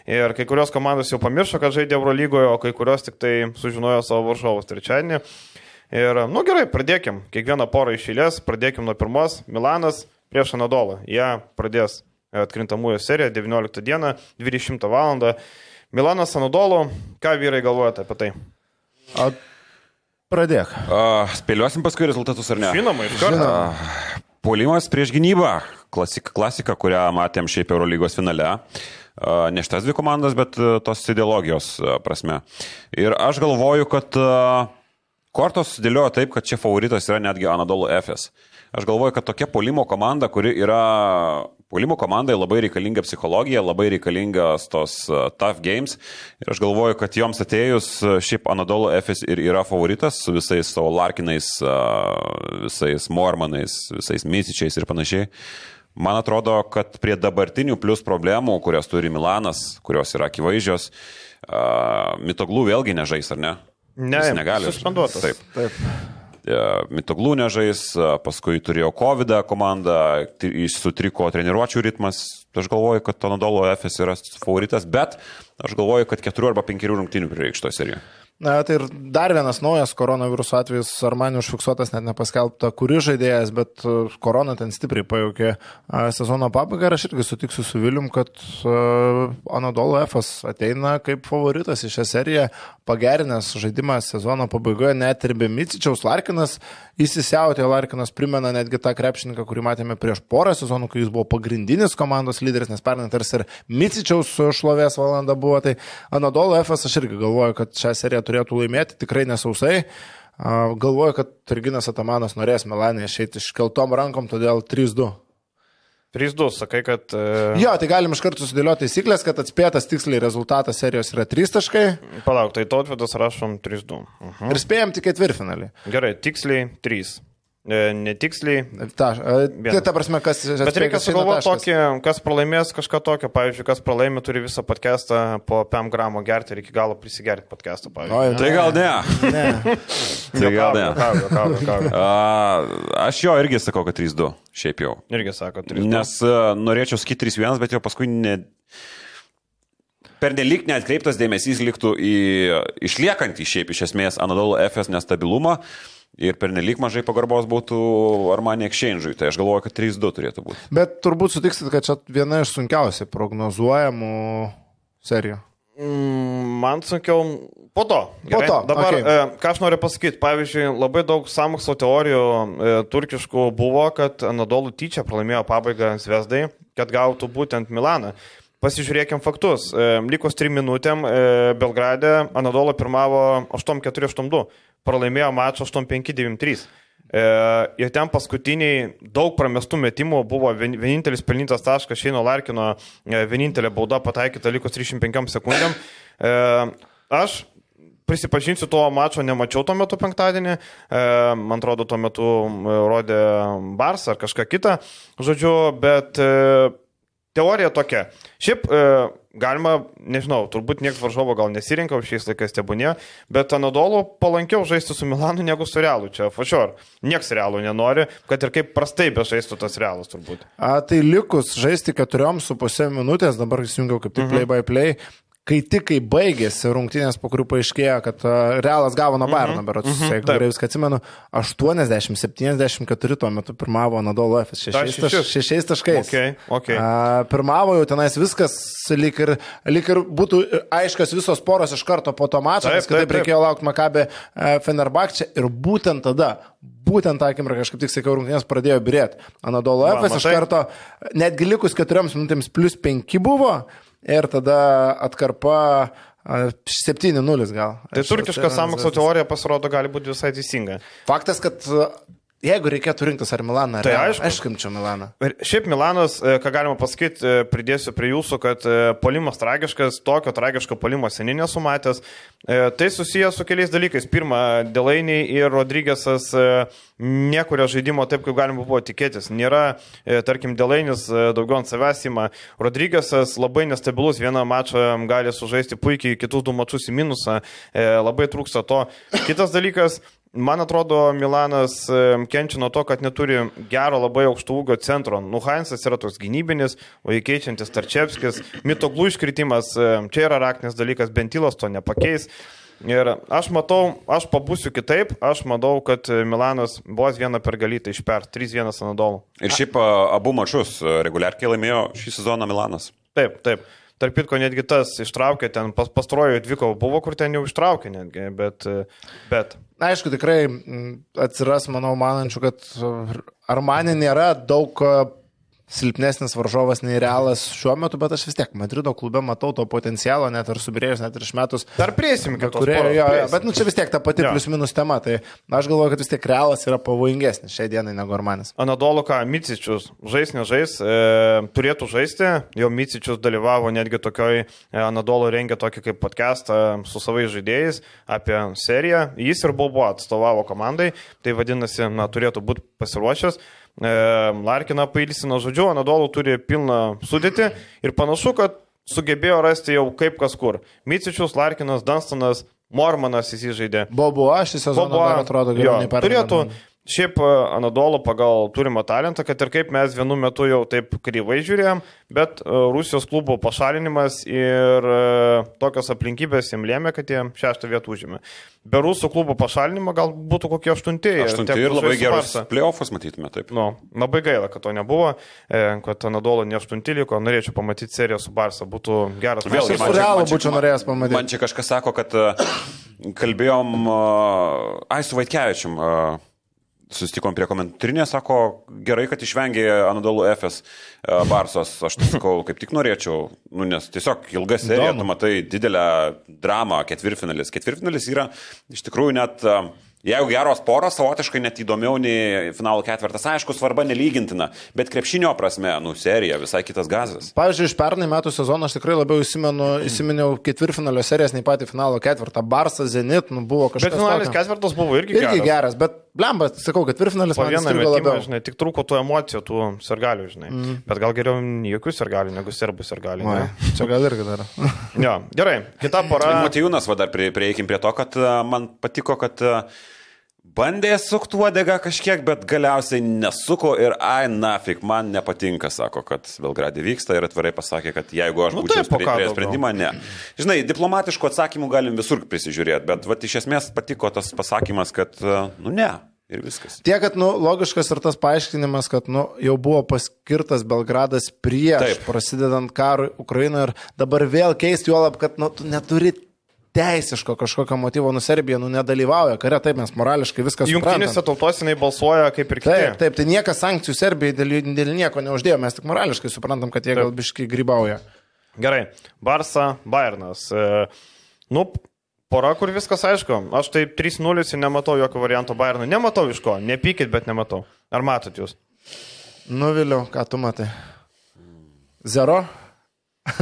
Ir kai kurios komandos jau pamiršo, kad žaidė Eurolygoje, o kai kurios tik tai sužinojo savo varžovus trečiadienį. Ir, nu gerai, pradėkim. Kiekvieną porą iš eilės, pradėkim nuo pirmos. Milanas prieš Anadolą. Jie pradės atkrintamųjų seriją 19 dieną, 20 val. Milanas Anadolų, ką vyrai galvojate apie tai? O, pradėk. Uh, spėliosim paskui rezultatus ar ne? Žinoma, iš karto. Žinoma. Puolimas prieš gynybą. Klasika, klasika, kurią matėm šiaip Eurolygos finale. Uh, Ne šitas dvi komandas, bet uh, tos ideologijos uh, prasme. Ir aš galvoju, kad uh, kortos sudėliojo taip, kad čia favoritas yra netgi Anadolu FS. Aš galvoju, kad tokia polimo komanda, kuri yra Puolimo komandai labai reikalinga psichologija, labai reikalingas tos uh, tough games. Ir aš galvoju, kad joms atėjus uh, šiaip Anadolu FS ir yra favoritas su visais savo Larkinais, uh, visais Mormanais, visais Misičiais ir panašiai. Man atrodo, kad prie dabartinių plus problemų, kurias turi Milanas, kurios yra akivaizdžios, Mitoglų vėlgi nežais, ar ne? Ne, Jis negali. suspenduotas. Taip. Taip. E, Mitoglų nežais, e, paskui turėjo COVID komandą, tri- sutriko treniruočio ritmas. Aš galvoju, kad Tonodolo FS yra favoritas, bet aš galvoju, kad keturių arba penkerių rungtynių prireikšto serijoje. Na, tai ir dar vienas naujas koronaviruso atvejis, Armanio užfiksuotas, net nepaskelbta, kuri žaidėjas, bet e, korona ten stipriai pajaukė a, sezono pabaigą. Ir aš irgi sutiksiu su Vilium, kad uh, Anadolo Efas ateina kaip favoritas į šią seriją, pagerinęs žaidimą sezono pabaigoje, net ir be Micičiaus. Larkinas įsisiautė, Larkinas primena netgi tą krepšininką, kurį matėme prieš porą sezonų, kai jis buvo pagrindinis komandos lyderis, nes pernai tarsi ir Micičiaus šlovės valanda buvo, tai Anadolo Efas aš irgi galvoju, kad šią seriją turėtų laimėti, tikrai nesausai. Galvoju, kad Turginas Atamanas norės Melanį išeiti iškeltom rankom, todėl 3-2. 3-2, sakai, kad... e, Jo, tai galim iš karto sudėlioti taisyklės, kad atspėtas tiksliai rezultatas serijos yra 3 taškai Palauk, tai tautvidas rašom 3-2. Mhm. ir spėjom tik ketvirtfinalį. Gerai, tiksliai 3. E, netiksliai. Ta, tai ta prasme, kas... Bet reikia sugalvoti tokį, kas pralaimės kažką tokio. Pavyzdžiui, kas pralaimė, turi visą podcastą po 5 gramų gerti ir iki galo prisigerti podcastą. Pavyzdžiui. Tai gal ne. Ne. <laughs> Tai gal ne. Juokauju, juokauju, juokauju. A, aš jo irgi sakau, kad 3-2, šiaip jau. Irgi sako 3-2. Nes a, norėčiau sakyti 3-1, bet jau paskui ne... Per nelik neatkreiptas dėmesys liktų į išliekantį šiaip iš esmės Anadolu FS nestabilumą ir per nelik mažai pagarbos būtų Armani Exchange'ui. Tai aš galvoju, kad 3-2 turėtų būti. Bet turbūt sutiksit, kad čia viena iš sunkiausiai prognozuojamų serijų. Mm, Man sunkiau po to. Po to, Dabar, okay. ką aš noriu pasakyti, pavyzdžiui, labai daug samokslo teorijų e, turkiškų buvo, kad Anadolų tyčia pralaimėjo pabaigą Zvezdai, kad gautų būtent Milaną. Pasižiūrėkim faktus. E, likus 3 minutėm e, Belgrade Anadolo pirmavo 8-4-8-2, pralaimėjo mačą 8-5-9-3. E, ir ten paskutiniai daug pramestų metimų buvo vien- vienintelis pelnytas taškas Šeino Larkino, vienintelė bauda pataikyta likus 35 sekundėm. Aš prisipažinsiu, to mačo nemačiau tuo metu penktadienį, e, man atrodo, tuo metu rodė Bars ar kažką kitą, žodžiu, bet e, teorija tokia. Šiaip e, galima, nežinau, turbūt niekas varžovo gal nesirinka, šiais laikais tebūnė, bet Anadolu palankiau žaisti su Milanu negu su Realu. Čia fašior. Niekas Realų nenori, kad ir kaip prastai bežaistų tas Realas turbūt. A, tai likus žaisti keturiom su pusė minutės, dabar įsijungiau kaip tik play by play. Kai tik kai baigėsi rungtynės, po kurių paaiškėjo, kad Realas gavo nuo Bayerno, berots, mhm, jeigu taip. gerai viską atsimenu, 80-74 tuo metu pirmavo Nadolo F. Dar šešiais, taš, šešis. šešiais taškais. Okay, okay. A, pirmavo jau tenais viskas, lyg ir, lyg ir būtų aiškios visos poros iš karto po to mačo, nes kitaip taip, taip. reikėjo laukti Makabė Fenerbakčia ir būtent tada, būtent tą akimirką, aš kaip tik sakiau, rungtynės pradėjo birėti. Anadolo F. iš karto, netgi likus keturioms minutėms plus penki buvo ir tada atkarpa a, 7-0 gal. Tai turkiška samokslo teorija pasirodo gali būti visai teisinga. Faktas, kad jeigu reikėtų rinktis ar Milaną, ar Tai Realą, aišku. aišku, imčiau Milaną. Ir Šiaip Milanas, e, ką galima pasakyti, e, pridėsiu prie jūsų, kad e, polimas tragiškas, tokio tragiško polimo seniai nesumatęs. E, Tai susijęs su keliais dalykais. Pirma, Delainiai ir Rodrygėsas nekuria žaidimo taip, kaip galima buvo tikėtis. Nėra, tarkim, Delainis daugiau ant savęs įma. Rodrygėsas labai nestabilus, vieną mačą gali sužaisti puikiai, kitus du mačus į minusą. Labai trūksta to. Kitas dalykas. Man atrodo, Milanas kenčia nuo to, kad neturi gero labai aukšto ūgio centro. Nu, Heinzas yra toks gynybinis, o įkeičiantis Tarčevskis, mitoglų iškritimas, čia yra raktinis dalykas, Bentilas to nepakeis. Ir aš matau, aš pabūsiu kitaip, aš matau, kad Milanas vos vieną pergalytą išper, 3-1 Anadolų. Ir šiaip abu mačius reguliarkiai laimėjo šį sezoną Milanas. Taip, taip. Tarp kitko, netgi tas ištraukė, ten pas, pastarojo dviko buvo, kur ten jau ištraukė netgi, bet, e, bet aišku, tikrai mm, atsiras, manau, manančių, kad ar man nėra daug silpnesnis varžovas nei realas šiuo metu, bet aš vis tiek Madrido klube matau to potencialo, net ir subirėjus, net ir išmetus. dar priesim to. Kurie, jo, jo, bet nu, čia vis tiek ta pati Jo. plius minus tema, tai aš galvoju, kad vis tiek realas yra pavojingesnis šiai dienai negu Armanis. Anadolo ką, Micičius žais, nežais, e, turėtų žaisti, jo Micičius dalyvavo netgi tokioj, e, Anadolo rengė tokį kaip podcastą su savais žaidėjais apie seriją, jis ir buvo atstovavo komandai, tai vadinasi, na, turėtų būti pasiruošęs. Larkina pailsino žodžiu, Anadolo turi pilną sudėtį ir panašu, kad sugebėjo rasti jau kaip kas kur. Micičius, Larkinas, Dunstanas, Mormanas įsižaidė. Bobo, aš šį sezoną dar atrodo geriau. Turėtų, šiaip e, Anadolo pagal turimą talentą, kad ir kaip mes vienu metu jau taip kryvai žiūrėjom, bet e, Rusijos klubo pašalinimas ir e, tokios aplinkybės jiems lėmė, kad jie šeštą vietą užėmė. Be rusų klubo pašalinimo gal būtų kokie aštuntieji. Aštunti tektų ir labai gerus Barsa. playoffus matytume, taip. Nu, labai gaila, kad to nebuvo, kad Anadolo ne aštunti liko, norėčiau pamatyti seriją su Barsa, būtų geras Aš Vėlgi, ir čia- būčiau norėjęs pamatyti. Man čia kažkas sako, kad kalbėjom, ai, su Vaitkevičium. a, Susitikom prie komentarinės, sako, gerai, kad išvengė Anadolu FS a, Barsos. Aš tai sakau, <laughs> kaip tik norėčiau, nu, nes tiesiog ilga serija, Įdomu. tu matai didelę dramą, ketvirtfinalis. Ketvirtfinalis yra iš tikrųjų net, a, jeigu geros poros, savotiškai net įdomiau nei finalo ketvirtas. Aišku, svarba nelygintina, bet krepšinio prasme, nu, serija visai kitas gazas. Pavyzdžiui, iš pernai metų sezono aš tikrai labiau įsimenu, įsiminiau ketvirtfinalio serijas nei patį finalo ketvirtą. Barsas, Zenit, nu, buvo kažkas. Bet finalis ketvirtas buvo irgi, Irgi geras. geras, bet blemba, sakau, ketvirtfinalis Po man vieną metimą, labiau. žinai, tik trūko tų emocijų, tų sergalių, žinai. Mm. Bet gal geriau jokių sergalių negu serbų sergalių. Ne? čia gal irgi dar. Jo, gerai, kita <laughs> pora. Matijūnas, va dar prie, prieikim prie to, kad man patiko, kad a, bandė sukti uodegą kažkiek, bet galiausiai nesuko ir ai, nafik, man nepatinka, sako, kad Belgradė vyksta ir atvirai pasakė, kad jeigu aš Nu būčiau taip, po prie, ką prie daugiau? sprendimą, ne. Žinai, diplomatiškų atsakymų galim visur prisižiūrėti, bet va, iš esmės patiko tas pasakymas, kad, a, nu ne, ir viskas. Tiek, kad, nu, logiškas ir tas paaiškinimas, kad, nu, jau buvo paskirtas Belgradas prieš. Taip. prasidedant karui Ukrainoje ir dabar vėl keisti juolab, kad, nu, tu neturi teisiško kažkokio motyvo, nu, Serbija, nu, nedalyvauja kare, taip mes morališkai viskas Jungtinėse tautose jinai balsuoja kaip ir kiti. Taip, taip, tai niekas sankcijų Serbijai dėl, dėl nieko neuždėjo, mes tik morališkai suprantam, kad jie gal biškai grybauja. Gerai, Barsa, Bayernas. E, nu, pora, kur viskas aišku. Aš tai 3-0 ir nematau jokio varianto Bayernui. Nematau iš ko. Nepykit, bet nematau. Ar matot jūs? Nuviliu, ką tu matai. Zero?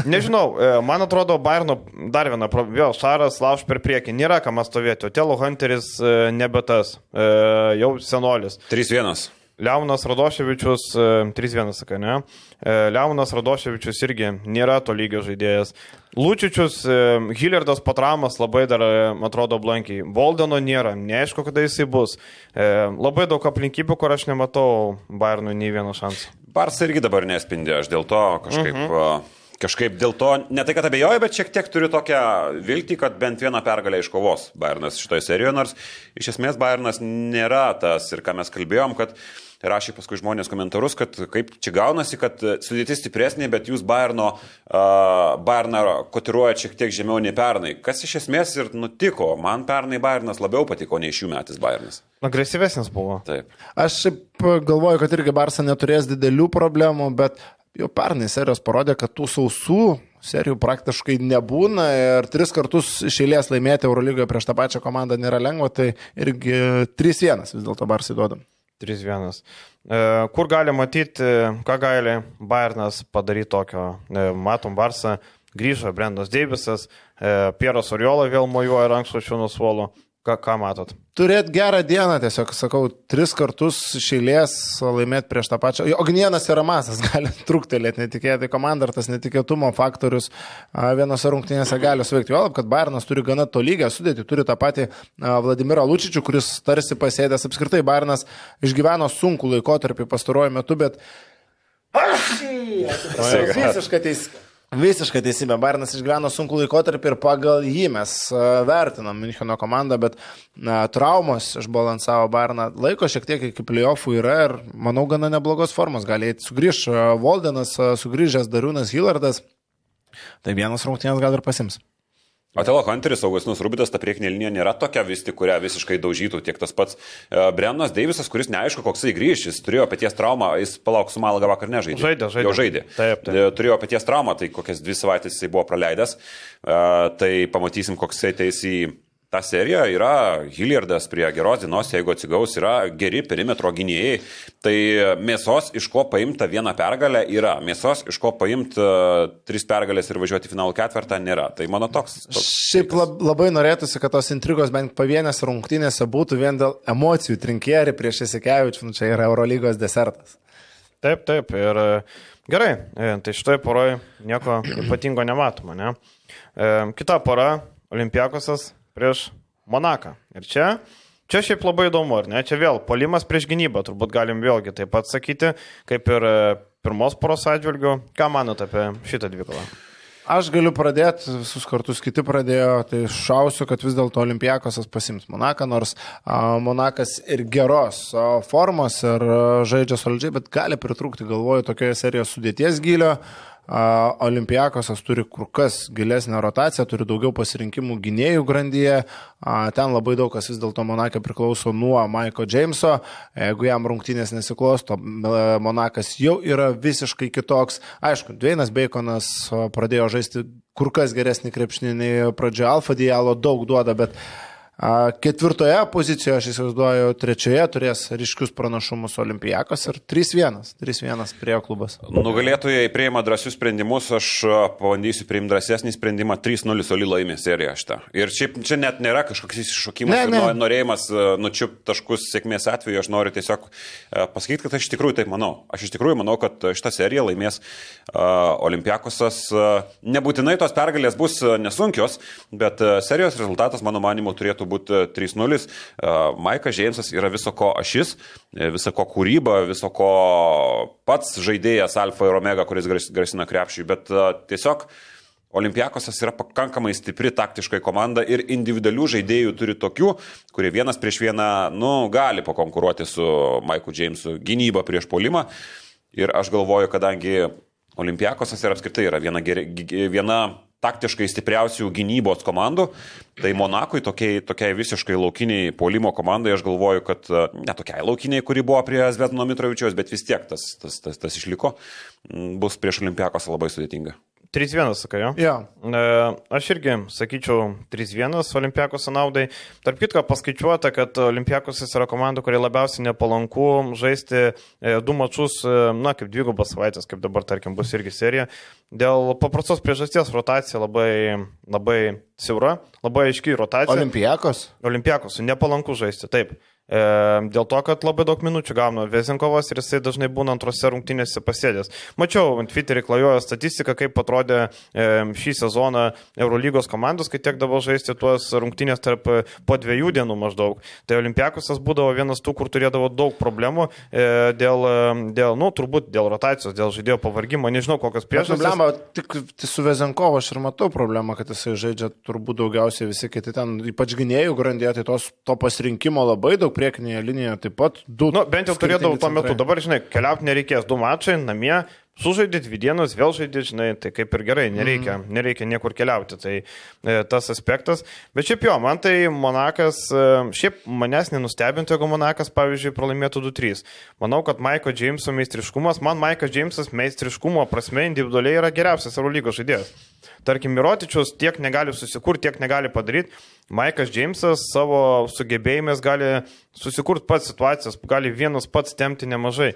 Nežinau, e, man atrodo, Bayerno dar viena, pro- vėl Šaras lauž per priekį. Nėra kam stovėti. Otelo Hunteris e, nebe tas. E, jau senolis. 3-1. Leonas Radoševičius, e, 3-1 sakai, ne? Leonas Radoševičius irgi nėra to lygio žaidėjas. Lūčičius, e, Hillardas Patramas labai dar atrodo blankiai. Voldeno nėra, neaišku, kada jisai bus. Labai daug aplinkybių, kur aš nematau Bayernui nei vieno šansų. Barsa irgi dabar nespindi, aš dėl to kažkaip -huh. Kažkaip dėl to, ne tai kad abejoju, bet šiek tiek turiu tokią viltį, kad bent vieną pergalę iškovos Bayernas šitoje serijoje, nors iš esmės Bayernas nėra tas ir ką mes kalbėjom, kad rašė paskui žmonės komentarus, kad kaip čia gaunasi, kad sudėtis stipresnė, bet jūs Bayerno, uh, Bayerną kotiruojate šiek tiek žemiau nei pernai. Kas iš esmės ir nutiko. Man pernai Bayernas labiau patiko nei šių metais Bayernas. Agresyvesnis buvo. Taip. Aš šiaip galvoju, kad irgi Barsa neturės didelių problemų, bet jau pernai serijos parodė, kad tų sausų serijų praktiškai nebūna ir tris kartus iš eilės laimėti Eurolygoje prieš tą pačią komandą nėra lengva, tai irgi 3-1 vis dėlto Barsai duodam. 3-1. E, kur gali matyti, ką gali Bayernas padaryti tokio? E, matom, Barsą grįžo Brendas Deivisas, e, Pieras Oriola vėl mojuoja rankšluošių nuo suolo. Ką, ką matot? Turėt gerą dieną, tiesiog sakau, tris kartus išėlės laimėti prieš tą pačią. Ognienas yra masas, <laughs> gali truktelėti netikėtai komanda ir tas netikėtumo faktorius vienose rungtynėse gali suveikti. Jo, kad Bairnas turi gana tolygę sudėti, turi tą patį Vladimirą Lučičių, kuris tarsi pasėdęs apskritai. Bairnas išgyveno sunku laikotarpį pastaruoju metu, bet... Aš! Visiškai teisė. Visiškai teisybė. Bairnas išgyveno sunku laikotarpį ir pagal jį mes vertinam Müncheno komandą, bet na, traumos išbalansavo Bairną. Laiko šiek tiek iki playoffų yra ir manau gana neblogos formos. Gali sugrįž Voldenas, sugrįžęs Dariūnas Hillardas. Tai vienas rungtynės gal ir pasims. Otelo Hunteris, Augustinas Rubidas, ta priekinė linija nėra tokia vis tik, kurią visiškai daužytų tiek tas pats uh, Brennas Deivisas, kuris neaišku, koks jis grįž, jis turėjo paties traumą, jis palauk su Malaga vakar nežaidė. Žaidė, žaidė. Jau žaidė. Taip, taip. E, Turėjo paties traumą, tai kokias dvi savaitės jisai buvo praleidęs, uh, tai pamatysim, koks jisai teis į ta serija yra Hilliardas prie geros dienos, jeigu atsigaus, yra geri perimetro gynėjai. Tai mėsos, iš ko paimta vieną pergalę, yra. Mėsos, iš ko paimti uh, tris pergalės ir važiuoti finalų ketvirtą, nėra. Tai mano toks. toks Šiaip lab, labai norėtųsi, kad tos intrigos bent pavienės rungtynėse būtų vien dėl emocijų. Trinkierį prieš Esikevičių, nu, čia yra Eurolygos desertas. Taip, taip. Ir e, gerai, e, tai šitoje poroje nieko ypatingo nematoma, ne? E, kita pora - Olimpiakosas prieš Monaką. Ir čia, čia šiaip labai įdomu, ar ne? Čia vėl polimas prieš gynybą, turbūt galim vėlgi taip pat sakyti, kaip ir e, pirmos poros atžvilgių. Ką manote apie šitą dvikovą? Aš galiu pradėti, visus kartus kiti pradėjo, tai šausiu, kad vis dėlto Olimpijakosas pasims Monaką, nors Monakas ir geros formos ir žaidžia solidžiai, bet gali pritrūkti, galvoju, tokioje serijoje sudėties gilio. Olimpijakosas turi kur kas gilesnę rotaciją, turi daugiau pasirinkimų gynėjų grandyje. Ten labai daug kas vis dėlto Monakė priklauso nuo Maiko Jameso. Jeigu jam rungtynės nesiklosto, Monakas jau yra visiškai kitoks. Aišku, Dveinas Baconas pradėjo žaisti kur kas geresnį krepšinį nei pradžioje. Alfa Dialo daug duoda, bet Ketvirtoje pozicijoje, aš įsivaizduoju, trečioje turės ryškius pranašumus Olimpijakos ir 3-1. 3-1 prie klubas. Nugalėtojai prieima drąsius sprendimus, aš pabandysiu priimti drąsesnį sprendimą 3-0 Oli laimė seriją šitą. Ir šiaip čia net nėra kažkoks iššokimas, ne, ne. norėjimas nučiupti taškus sėkmės atveju, aš noriu tiesiog pasakyti, kad aš iš tikrųjų taip manau. Aš iš tikrųjų manau, kad šitą seriją laimės Olimpijakosas. Nebūtinai tos pergalės bus nesunkios, bet serijos rezultatas, mano manimu, turėtų turėtų būti 3-0. E, Maikas Džeimsas yra viso ko ašis, e, viso ko kūryba, viso ko pats žaidėjas Alfa ir Omega, kuris grasina krepšiui, bet e, tiesiog Olimpiakosas yra pakankamai stipri taktiškai komanda ir individualių žaidėjų turi tokių, kurie vienas prieš vieną, nu, gali pakonkuruoti su Maiku Džeimsu gynybą prieš polimą. Ir aš galvoju, kadangi Olimpiakosas ir apskritai yra viena, viena taktiškai stipriausių gynybos komandų, tai Monakui tokiai, tokiai visiškai laukiniai polimo komandai, aš galvoju, kad ne tokiai laukiniai, kuri buvo prie Zvetino Mitrovičiaus, bet vis tiek tas, tas, tas, tas išliko, bus prieš Olimpiakos labai sudėtinga. 3-1, sakai, jo? E, aš irgi sakyčiau 3-1 Olimpiakos naudai. Tarp kitko paskaičiuota, kad Olimpiakos yra komanda, kurie labiausiai nepalanku žaisti du mačius, na, kaip dvigubas savaitės, kaip dabar, tarkim, bus irgi serija. Dėl paprastos priežasties rotacija labai, labai siaura, labai aiškiai rotacija. Olimpiakos? Olimpiakos, nepalanku žaisti, taip. E, dėl to, kad labai daug minučių gauna Vezinkovas ir jisai dažnai būna antrose rungtynėse pasėdęs. Mačiau ant Twitterį klajojo statistiką, kaip atrodė e, šį sezoną Eurolygos komandos, kai tekdavo žaisti tuos rungtynės tarp e, po dviejų dienų maždaug. Tai Olimpiakusas būdavo vienas tų, kur turėdavo daug problemų e, dėl, e, dėl, nu, turbūt dėl rotacijos, dėl žaidėjo pavargimo, nežinau kokios priežastys. Problema, tik su Vezinkovu aš ir matau problemą, kad jisai žaidžia turbūt daugiausiai visi kiti ten, ypač gynėjų grandėje, tai tos, to pasirinkimo labai daug priekinėje linijoje taip pat du. Nu, bent jau turėdavau tuo metu, dabar, žinai, keliauti nereikės, du mačai namie, sužaidė dvi dienas, vėl žaidė, žinai, tai kaip ir gerai, nereikia, mm. nereikia niekur keliauti, tai e, tas aspektas. Bet šiaip jo, man tai Monakas, e, šiaip manęs nenustebintų, jeigu Monakas, pavyzdžiui, pralaimėtų 2-3. Manau, kad Maiko Jameso meistriškumas, man Maikas Jamesas meistriškumo prasme individualiai yra geriausias Eurolygos žaidėjas. Tarkim, Mirotičius tiek negali susikurti, tiek negali padaryti. Maikas Džeimsas savo sugebėjimais gali susikurti pats situacijas, gali vienas pats temti nemažai.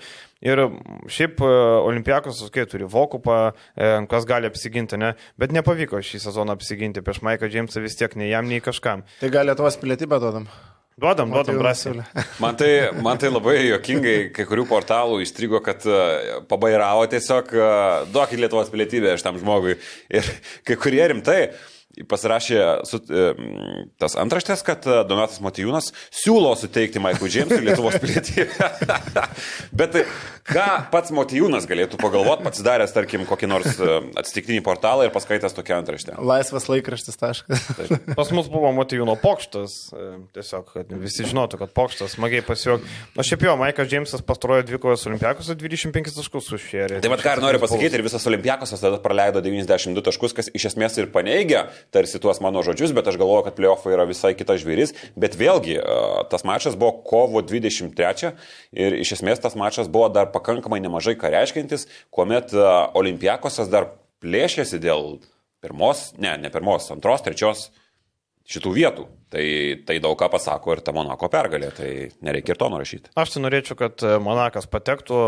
Ir šiaip e, Olimpiakos, kai turi Vokupą, e, kas gali apsiginti, ne? bet nepavyko šį sezoną apsiginti prieš Maiką Džeimsą vis tiek nei jam, nei kažkam. Tai gali Lietuvos pilietybę duodam. Duodam, duodam drąsiai. <laughs> Man tai, man tai labai jokingai, kai kurių portalų įstrigo, kad uh, pabairavo tiesiog, uh, duokit Lietuvos pilietybę šitam žmogui. Ir kai kurie rimtai pasirašė su, tas antraštės, kad e, Donatas Matijūnas siūlo suteikti Maikui Džeimsui Lietuvos pilietybę. <laughs> Bet tai, ką pats Matijūnas galėtų pagalvoti, pats daręs, tarkim, kokį nors e, atsitiktinį portalą ir paskaitęs tokią antraštę. Laisvas laikraštis taškas. Pas mus buvo Matijūno pokštas, e, tiesiog, kad visi žinotų, kad pokštas smagiai pasijuok. Na šiaip jo, Maikas Džeimsas pastarojo dvikojas Olimpiakos 25 taškus užšėrė. Tai vad ką ir noriu pasakyti, ir visas Olimpiakosas tada praleido 92 taškus, kas iš esmės ir paneigia tarsi tuos mano žodžius, bet aš galvoju, kad playoffai yra visai kitas žvėris. Bet vėlgi, tas mačas buvo kovo 23 ir iš esmės tas mačas buvo dar pakankamai nemažai ką reiškintis, kuomet Olimpiakosas dar plėšėsi dėl pirmos, ne, ne pirmos, antros, trečios šitų vietų. Tai, tai daug ką pasako ir ta Monako pergalė, tai nereikia ir to nurašyti. Aš tai norėčiau, kad e, Monakas patektų,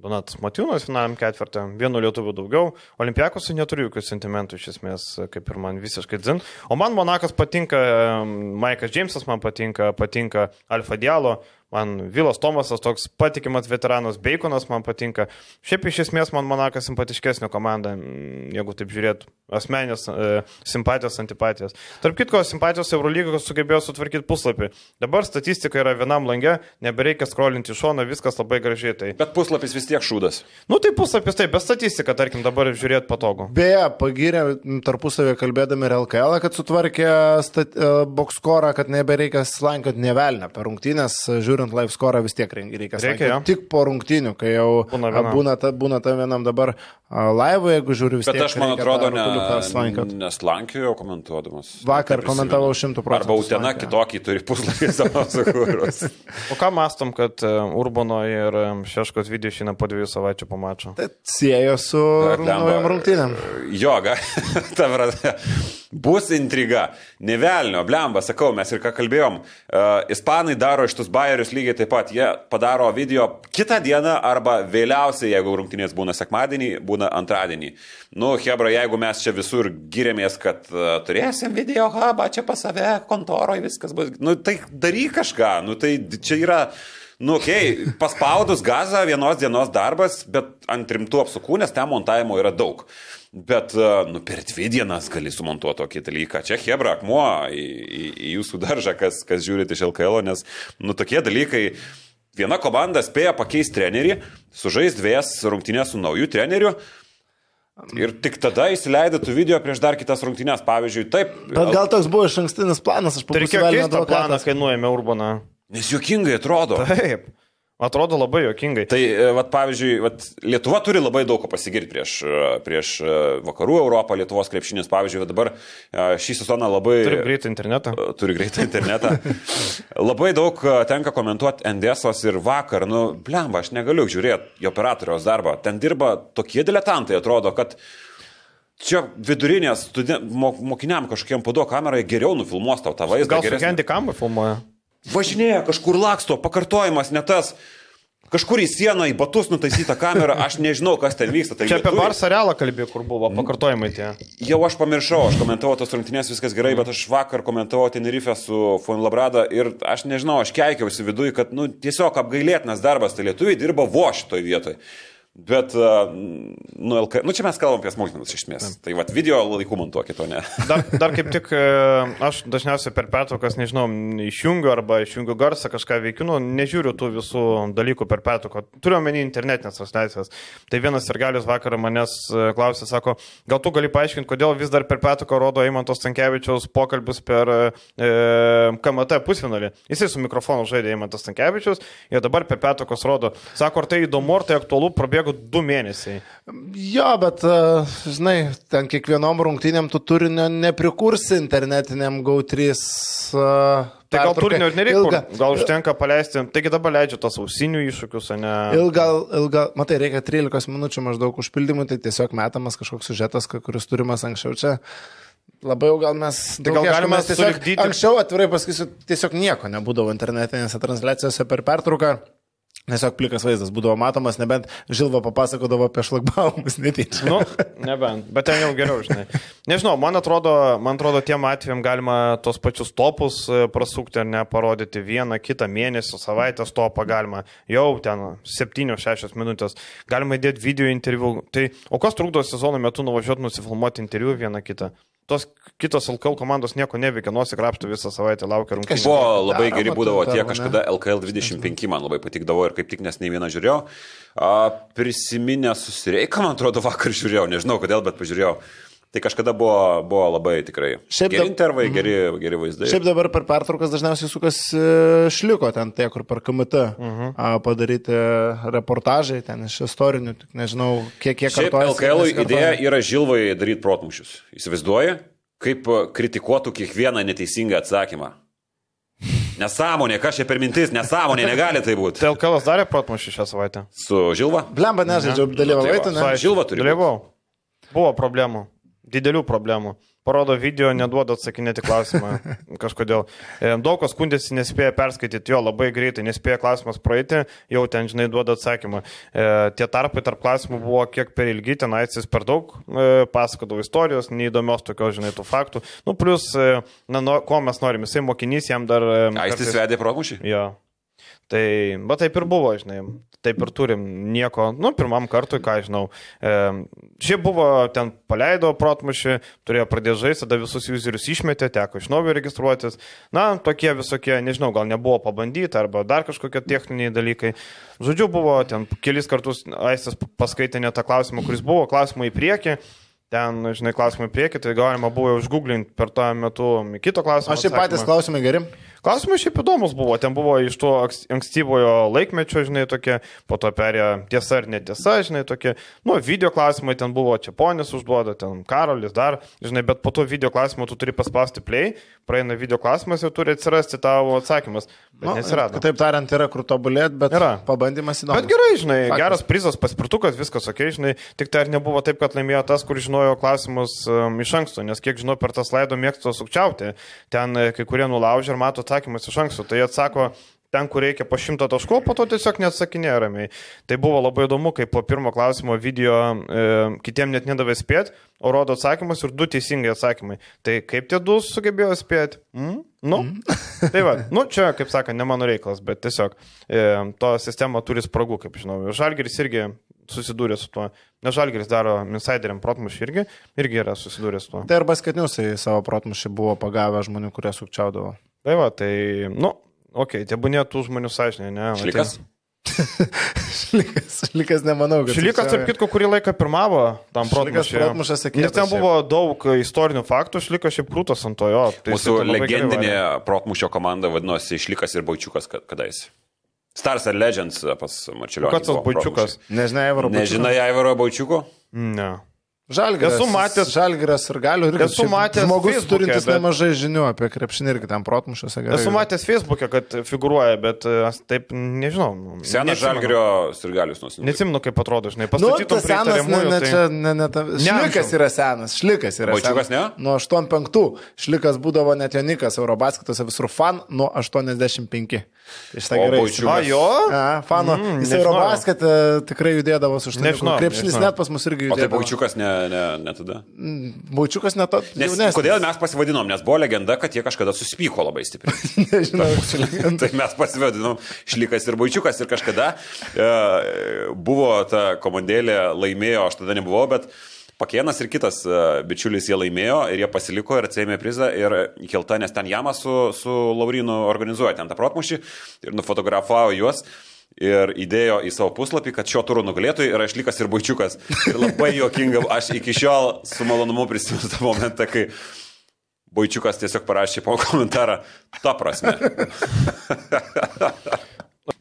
Donatas Matijūnas finaliniam ketvirtą, vienu lietuviu daugiau, Olimpiakosui neturiu jokių sentimentų iš esmės, kaip ir man visiškai dzin. O man Monakas patinka, Maikas Džeimsas man patinka, patinka Alfa Dialo, Man Vilas Tomasas toks patikimas veteranas, Baconas man patinka. Šiaip iš esmės man Monakas simpatiškesnė komanda, mm, jeigu taip žiūrėt, asmenės e, simpatijos, antipatijos. Tarp kitko, simpatijos Eurolygos sugebėjo sutvarkyti puslapį. Dabar statistika yra vienam langė, nebereikia skrolinti iš šono, viskas labai gražiai. Tai... Bet puslapis vis tiek šūdas. Nu tai puslapis taip, bet statistika, tarkim, dabar žiūrėti patogu. Beje, pagirė tarpusavį kalbėdami ir LKL, kad sutvarkė stat... E, bokskorą, kad nebereikia slankioti nevelnę per rungtynės, žiūrint žiūrint live score vis tiek reikia. Reikia jo. Tik po rungtinių, kai jau būna, vienam. būna, ta, būna ta vienam dabar live, jeigu žiūriu vis Bet tiek. Bet aš man atrodo, ne, neslankiojo komentuodamas. Vakar komentavau šimtų procentų. Arba Utena kitokį turi puslapį <laughs> savo sukūrus. o ką mastom, kad e, Urbano ir e, Šeškos video šiandien po dviejų savaičių pamačiau? Tai siejo su naujam rungtynėm. Jo, <laughs> ta bus intriga. Nevelnio, blemba, sakau, mes ir ką kalbėjom. Uh, ispanai daro iš tus bairius lygiai taip pat, jie padaro video kitą dieną arba vėliausiai, jeigu rungtynės būna sekmadienį, būna antradienį. Nu, Hebra, jeigu mes čia visur giriamės, kad uh, turėsim video hubą čia pas save, kontoroje viskas bus, nu tai daryk kažką, nu tai čia yra... Nu, okei, okay, paspaudus gazą vienos dienos darbas, bet ant rimtų apsukų, nes ten montavimo yra daug. Bet, e, nu, per dvi dienas gali sumontuoti tokį dalyką. Čia Hebra akmuo į, į, į jūsų daržą, kas, kas žiūrite iš LKL, nes, nu, tokie dalykai. Viena komanda spėja pakeisti trenerį, sužais dvies rungtynės su nauju treneriu. Ir tik tada įsileidai tu video prieš dar kitas rungtynės, pavyzdžiui, taip. Bet gal toks buvo iš ankstinis planas, aš paprašiau. Tai reikėjo keisti planą, kai nuėmė Urbaną. Nes juokingai atrodo. Taip. Atrodo labai jokingai. Tai, e, vat, pavyzdžiui, vat, Lietuva turi labai daug ko pasigirti prieš, e, prieš e, vakarų Europą, Lietuvos krepšinis, pavyzdžiui, dabar šį sezoną labai... Turi greitą internetą. Turi greitą internetą. <laughs> labai daug tenka komentuoti NDS'os ir vakar, nu, blemba, aš negaliu žiūrėti jo operatoriaus darbą. Ten dirba tokie diletantai, atrodo, kad Čia vidurinės studen... mokiniam kažkokiem pado kamerai geriau nufilmuos tau tą vaizdą. Gal su handicamu filmuoja? Važinėja, kažkur laksto, pakartojimas ne tas. kažkur į sieną, į batus nutaisyta kamera, aš nežinau, kas ten vyksta. Tai Čia apie lietuviai- Barsą realą kalbėjau, kur buvo pakartojimai tie. Jau aš pamiršau, aš komentavau tos rungtynės, viskas gerai, bet aš vakar komentavau Tenerife su Fonlabrada ir aš nežinau, aš keikiausi viduje, kad nu, tiesiog apgailėtinas darbas, tai lietuviai dirba vo šitoj vietoj. Bet, uh, nu, LK, nu, čia mes kalbam apie smulkmenas iš esmės. Tai vad, video laikų montuokit, o ne. <laughs> Dar, dar kaip tik e, aš dažniausiai per pertraukas, nežinau, išjungiu arba išjungiu garsą, kažką veikiu, nu, nežiūriu tų visų dalykų per pertrauką. Turiu omeny internetinės transliacijas. Tai vienas ir galis vakarą manęs e, klausė, sako, gal tu gali paaiškinti, kodėl vis dar per pertrauką rodo Eimantos Tankievičiaus pokalbius per e, KMT pusfinalį. Jisai su mikrofonu žaidė Eimantas Tankievičius ir dabar per pertraukas rodo. Sako, ar tai įdomu, ar tai aktualu, prabėgo du mėnesiai. Jo, bet, uh, žinai, ten kiekvienom rungtynėm tu turinio neprikursi internetiniam GO3. Uh, Tai gal turinio ir nereikia, Ilga- gal užtenka paleisti. Taigi dabar leidžia tos ausinių iššūkius, ne... Ilga, ilga, matai, reikia 13 minučių maždaug užpildymui, tai tiesiog metamas kažkoks sužetas, kuris turimas anksčiau čia. Labai jau gal mes... Tai gal nes tiesiog sulipdyti- Anksčiau, atvirai pasakysiu, tiesiog nieko nebūdavo internetinėse transliacijose per pertrauką. Tiesiog plikas vaizdas būdavo matomas, nebent Žilva papasakodavo apie šlagbaumus netyčia. Nu, nebent, bet ten jau geriau, žinai. Nežinau, man atrodo, man atrodo, tiem atvejam galima tos pačius topus e, prasukti ar ne, parodyti vieną, kitą mėnesį, savaitės topą galima, jau ten 7-6 minutės, galima įdėti video interviu. Tai, o kas trukdo sezono metu nuvažiuoti nusifilmuoti interviu vieną kitą? Tos kitos LKL komandos nieko neveikia, nusikrapštų visą savaitę, laukia rungtynių. Buvo labai Daroma geri būdavo tie kažkada LKL 25, man labai patikdavo ir kaip tik nes nei vieną žiūrėjau. A, prisiminę susireiką, man atrodo, vakar žiūrėjau, nežinau kodėl, bet pažiūrėjau. Tai kažkada buvo, buvo labai tikrai. Šiaip geri intervai, geri, geri vaizdai. Šiaip dabar per pertraukas dažniausiai sukasi šliko ten tie, kur per KMT Mhm. -huh. padaryti reportažai ten iš istorinių, tik nežinau, kiek kiek Šiaip kartojasi, LKL idėja yra žilvai daryti protmušius. Įsivaizduoji, kaip kritikuotų kiekvieną neteisingą atsakymą. Nesąmonė, kas čia per mintis, nesąmonė, negali tai būti. Tai LKL darė protmušį šią savaitę. Su Žilva? Blemba nežaidžiau, va, ne? su Žilva turi. būt. Dalyvau. Buvo problemų. Didelių problemų. Parodo video, neduoda atsakinėti klausimą <laughs> kažkodėl. E, Daug kas skundėsi, nespėja perskaityti jo labai greitai, nespėja klausimas praeiti, jau ten, žinai, duoda atsakymą. E, tie tarpai tarp klausimų buvo kiek per ilgi, ten aisis per daug e, pasakodavo istorijos, neįdomios tokios, žinai, tų faktų. Nu, plus, e, na, nu, ko mes norim, jisai mokinys, jam dar... E, Aistis kartais- vedė protmušį? Jo. Tai, bet taip ir buvo, žinai, taip ir turim nieko, nu, pirmam kartui, ką žinau. E, šiaip buvo, ten paleido protmušį, turėjo pradėti žaisti, tada visus userius išmetė, teko iš naujo registruotis. Na, tokie visokie, nežinau, gal nebuvo pabandyti, arba dar kažkokie techniniai dalykai. Žodžiu, buvo ten kelis kartus Aistis paskaitė ne tą klausimą, kuris buvo, klausimą į priekį. Ten, žinai, klausimą į priekį, tai galima buvo užgooglinti per tą metu kito klausimo. O šiaip patys atsakymą. klausimai geri. Klausimai šiaip įdomus buvo, ten buvo iš to ankstyvojo laikmečio, žinai, tokie, po to perėjo tiesa ar netiesa, žinai, tokie, nu, video klausimai ten buvo, čia ponis užduoda, ten Karolis dar, žinai, bet po to video klausimo tu turi paspausti play, praeina video klausimas ir turi atsirasti tavo atsakymas, bet Nu, nesirado. Kitaip tariant, yra kur tobulėti, bet Yra. pabandymas įdomus. Bet gerai, žinai, Faktas. geras prizas, paspirtukas, viskas ok, žinai, tik tai ar nebuvo taip, kad laimėjo tas, kur žinojo klausimus um, iš anksto, nes kiek žinau, per tas laido mėgsto sukčiauti, ten e, kai kurie nulaužia ir mato atsakymus iš anksto, tai atsako ten, kur reikia po šimto taškų, po to tiesiog neatsakinėja ramiai. Tai buvo labai įdomu, kai po pirmo klausimo video e, kitiem net nedavė spėti, o rodo atsakymus ir du teisingai atsakymai. Tai kaip tie du sugebėjo spėti? Mm? Nu, <laughs> tai va, nu čia, kaip sakant, ne mano reikalas, bet tiesiog e, to sistema turi spragų, kaip žinau. Žalgeris irgi susidūrė su tuo. Ne Žalgeris daro insideriam protmušį irgi, irgi yra susidūrę su tuo. Tai arba skaitniusai savo protmušį buvo pagavę žmonių, kurie sukčiaudavo. Tai va, tai, nu, okei, okay, tie bunė tų žmonių sąžinė, ne? va, Šlikas? Tai... <laughs> Šlikas, šlikas nemanau, kad. Šilikas, tarp kitko, kurį laiką pirmavo tam Šlikas protmušas Nes ten buvo daug istorinių faktų, Šilikas šiaip krūtas ant to jo. Tai Mūsų legendinė protmušio komanda vadinosi Išlikas ir Baučiukas ka- kadaise. Stars and Legends pas Marčiulio. Kas tas Baičiukas? Nežinai, Evro. Nežinai Aivaro Baučiuko? Ne. Žalgiras. Esu matęs- Žalgiras ir galiu irgi. Esu matęs Žmogus Facebook'e, turintis bet- nemažai žinių apie krepšinį irgi ten protmušęs. Esu matęs Facebook'e, kad figūruoja, bet e, aš taip nežinau. nu, Senas žalgerio sirgalius nusinti. Neatsimenu, kaip atrodo, žinai, Nu, tas prie senas, ne, ne, tai- čia, ne, ne, ta, šlikas yra senas, šlikas yra Vaičiukas senas. ne? Nuo 85. Šlikas būdavo net Jonikas, Eurobasketose visur fan nuo 85. Tai šitą O gerai. A, jo? A, fano. Mm, Jis. Eurobasketą tikrai judėdavo su Nežinau, štai. Krepšinis nežinau. net pas mus irgi O tai judėdavo. Baučiukas ne, ne, ne tada. Baučiukas net to. Nes, jaunesnis. kodėl mes pasivadinom? Nes buvo legenda, kad jie kažkada susipyko labai stipriai. <laughs> Nežinau. tai mes pasivadinom Šlikas ir Baičiukas ir kažkada e, buvo ta komandėlė laimėjo, aš tada nebuvau, bet Pakienas ir kitas e, bičiulis jie laimėjo ir jie pasiliko ir atsėmė prizą ir įkelta, nes ten Jama su, su Laurinu organizuoja ten tą protmušį ir nufotografavo juos. Ir įdėjo į savo puslapį, kad šio turo nugalėtojai yra išlikas ir Baičiukas. Ir labai <laughs> juokinga, aš iki šiol su malonumu prisimenu tą momentą, kai Baičiukas tiesiog parašė po komentarą, ta prasme. <laughs>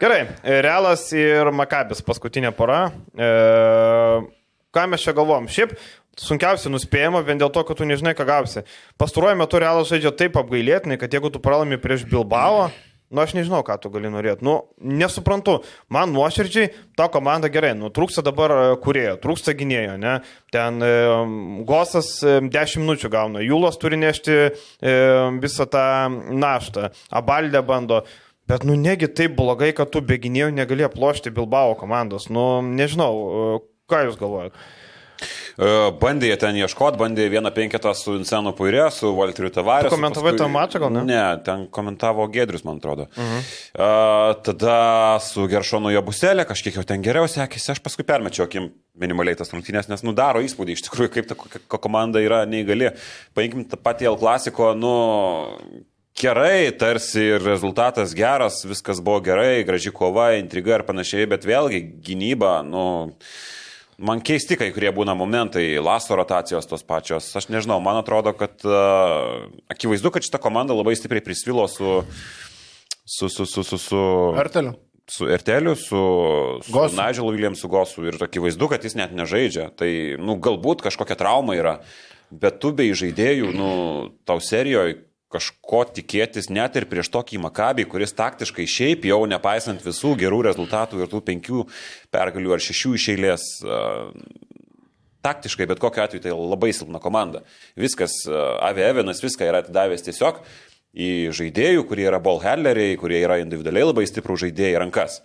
Gerai, Realas ir Makabis paskutinė pora. E, ką mes čia galvom? Šiaip sunkiausia nuspėjama vien dėl to, kad tu nežinai, ką gausi. Pastaruoju metu Realas žaidžia taip apgailėtinai, kad jeigu tu pralaimi prieš Bilbao, nu aš nežinau, ką tu gali norėti. Nu, nesuprantu. Man nuoširdžiai ta komanda gerai. Nu, trūksta dabar e, kurėjo, trūksta gynėjo, ne? Ten e, Gosas e, 10 minučių gauna, Jūlos turi nešti e, visą tą naštą, Abaldė bando. Bet, nu, negi taip blogai, kad tu be gynėjų negali aplošti Bilbao komandos. Nu, nežinau, e, ką jūs galvojate. E, Bandė jie ten ieškoti, bandė vieną penketą su Vincenu Puirė, su Walteriu Tavariu. Tu komentavai tą mačą, gal ne? Ne, ten komentavo Gedrius, man atrodo. Uh -huh. uh, tada su Geršonu Jabuselė kažkiek jau ten geriau sekėsi, aš paskui permečiau akim minimaliai tas rungtynės, nes nudaro įspūdį iš tikrųjų, kaip ta ko- komanda yra neįgali. Paimkim tą patį L klasiko, nu, gerai, tarsi ir rezultatas geras, viskas buvo gerai, graži kova, intriga ir panašiai, bet vėlgi gynyba, nu, man keisti kai kurie būna momentai, laso rotacijos tos pačios, aš nežinau, man atrodo, kad uh, akivaizdu, kad šita komanda labai stipriai prisvilo su, su, su, su, su, su Arteliu. su Erteliu, su, su Gosu. Nigelu Williamsu Gosu ir akivaizdu, kad jis net nežaidžia. Tai, nu, galbūt kažkokia trauma yra, bet tu bei žaidėjų, nu, tau serijoje kažko tikėtis net ir prieš tokį Makabį, kuris taktiškai šiaip jau, nepaisant visų gerų rezultatų ir tų penkių pergalių ar šešių iš eilės, taktiškai, bet kokiu atveju tai labai silpna komanda. Viskas, Avi Evinas viską yra atidavęs tiesiog į žaidėjų, kurie yra ball handleriai, kurie yra individualiai labai stiprų žaidėjai rankas.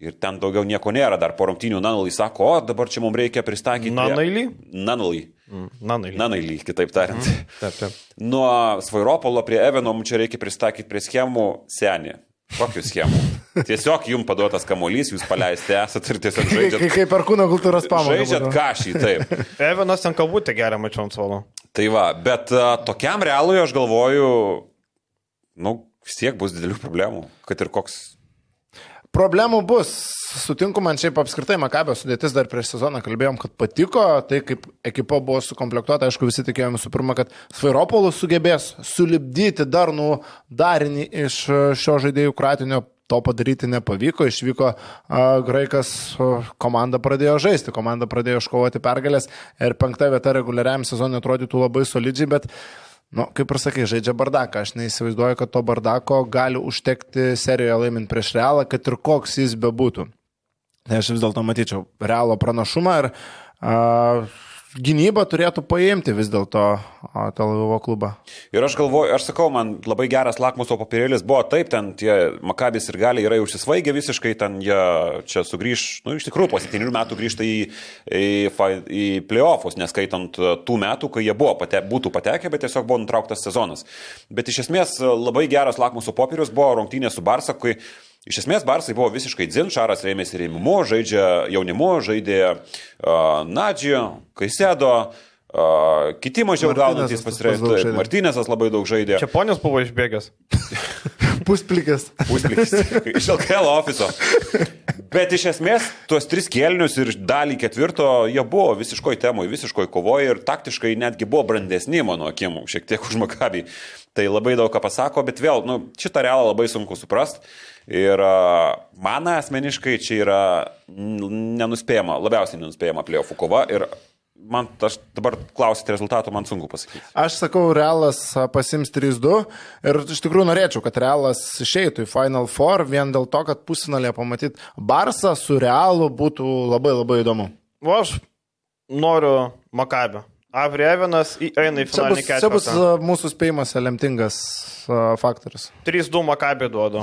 Ir ten daugiau nieko nėra, dar po rungtynių Nanalai sako, o dabar čia mums reikia pristatyti. Nanailį? Nanalai. Nanailį. Nanailį, kitaip tariant. Taip, taip. Nuo Svairopolo prie Eveno mums čia reikia pristatyti prie schemų senį. Kokių schemų? <laughs> Tiesiog jums paduotas kamuolys, jūs paleisti esat ir tiesiog Kaip, žaidžiat. kaip, kaip per kūno kultūros pamoką. Žaidžiat kažį, taip. <laughs> Evanas ten kabutė geria ant suolo. Tai va, bet a, tokiam realui aš galvoju, nu, vis tiek bus didelių problemų, kad ir koks. Problemų bus. Sutinku, man šiaip apskritai Makabio sudėtis dar prieš sezoną kalbėjom, kad patiko, tai kaip ekipa buvo sukomplektuota, aišku, visi tikėjome visų pirma, kad Svairopolus sugebės sulibdyti darnų darinį iš e, šio žaidėjų kratinio. To padaryti nepavyko, išvyko a, graikas, komanda pradėjo žaisti, komanda pradėjo iškovoti pergalės ir penkta vieta reguliariam sezonui atrodytų labai solidžiai, bet Nu, kaip ir sakai, žaidžia bardaką. Aš neįsivaizduoju, kad to bardako gali užtekti serijoje laimint prieš realą, kad ir koks jis bebūtų. Aš vis dėlto matyčiau realo pranašumą ir a, gynyba turėtų paimti vis dėlto Tel Avivo klubą. Ir aš galvoju, aš sakau, man labai geras lakmuso papirėlis buvo taip, ten tie Makabis ir gali yra užsisvaigę visiškai, ten jie čia sugrįž, nu iš tikrųjų po 7 metų grįžta į, į, į playoffus, neskaitant tų metų, kai jie buvo pate, būtų patekę, bet tiesiog buvo nutrauktas sezonas. Bet iš esmės labai geras lakmuso papirėlis buvo rungtynė su Barsa, kai Iš esmės, Barsai buvo visiškai dzin, Šaras rėmėsi rėmimu, žaidžia jaunimu, žaidė uh, Nadžio, Kaisėdo, uh, kiti mažiau gaunantys žaidė. Martynėsas labai daug žaidė. Čia ponios buvo išbėgęs. <laughs> Pusplikis. Pusplikis <laughs> iš LKL ofiso. Bet iš esmės, tuos tris kėlinius ir dalį ketvirto, jie buvo visiškoj temui, visiškoj kovoje ir taktiškai netgi buvo brandesni, mano akim, šiek tiek už Makabį. Tai labai daug ką pasako, bet vėl, nu, šitą realą labai sunku suprasti. Ir man asmeniškai čia yra nenuspėjama, labiausiai nenuspėjama pliofų kova. Ir man, aš dabar klausyti rezultatų, man sunku pasakyti. Aš sakau, Realas pasims 3-2 ir iš tikrųjų norėčiau, kad Realas išeitų į Final Four vien dėl to, kad pusinalėje pamatyti Barsą su Realu būtų labai labai įdomu. O aš noriu Makabio. Avri Evinas į- eina į finalinį čia bus mūsų spėjimas lemtingas faktorius. 3-2 Makabio duodu.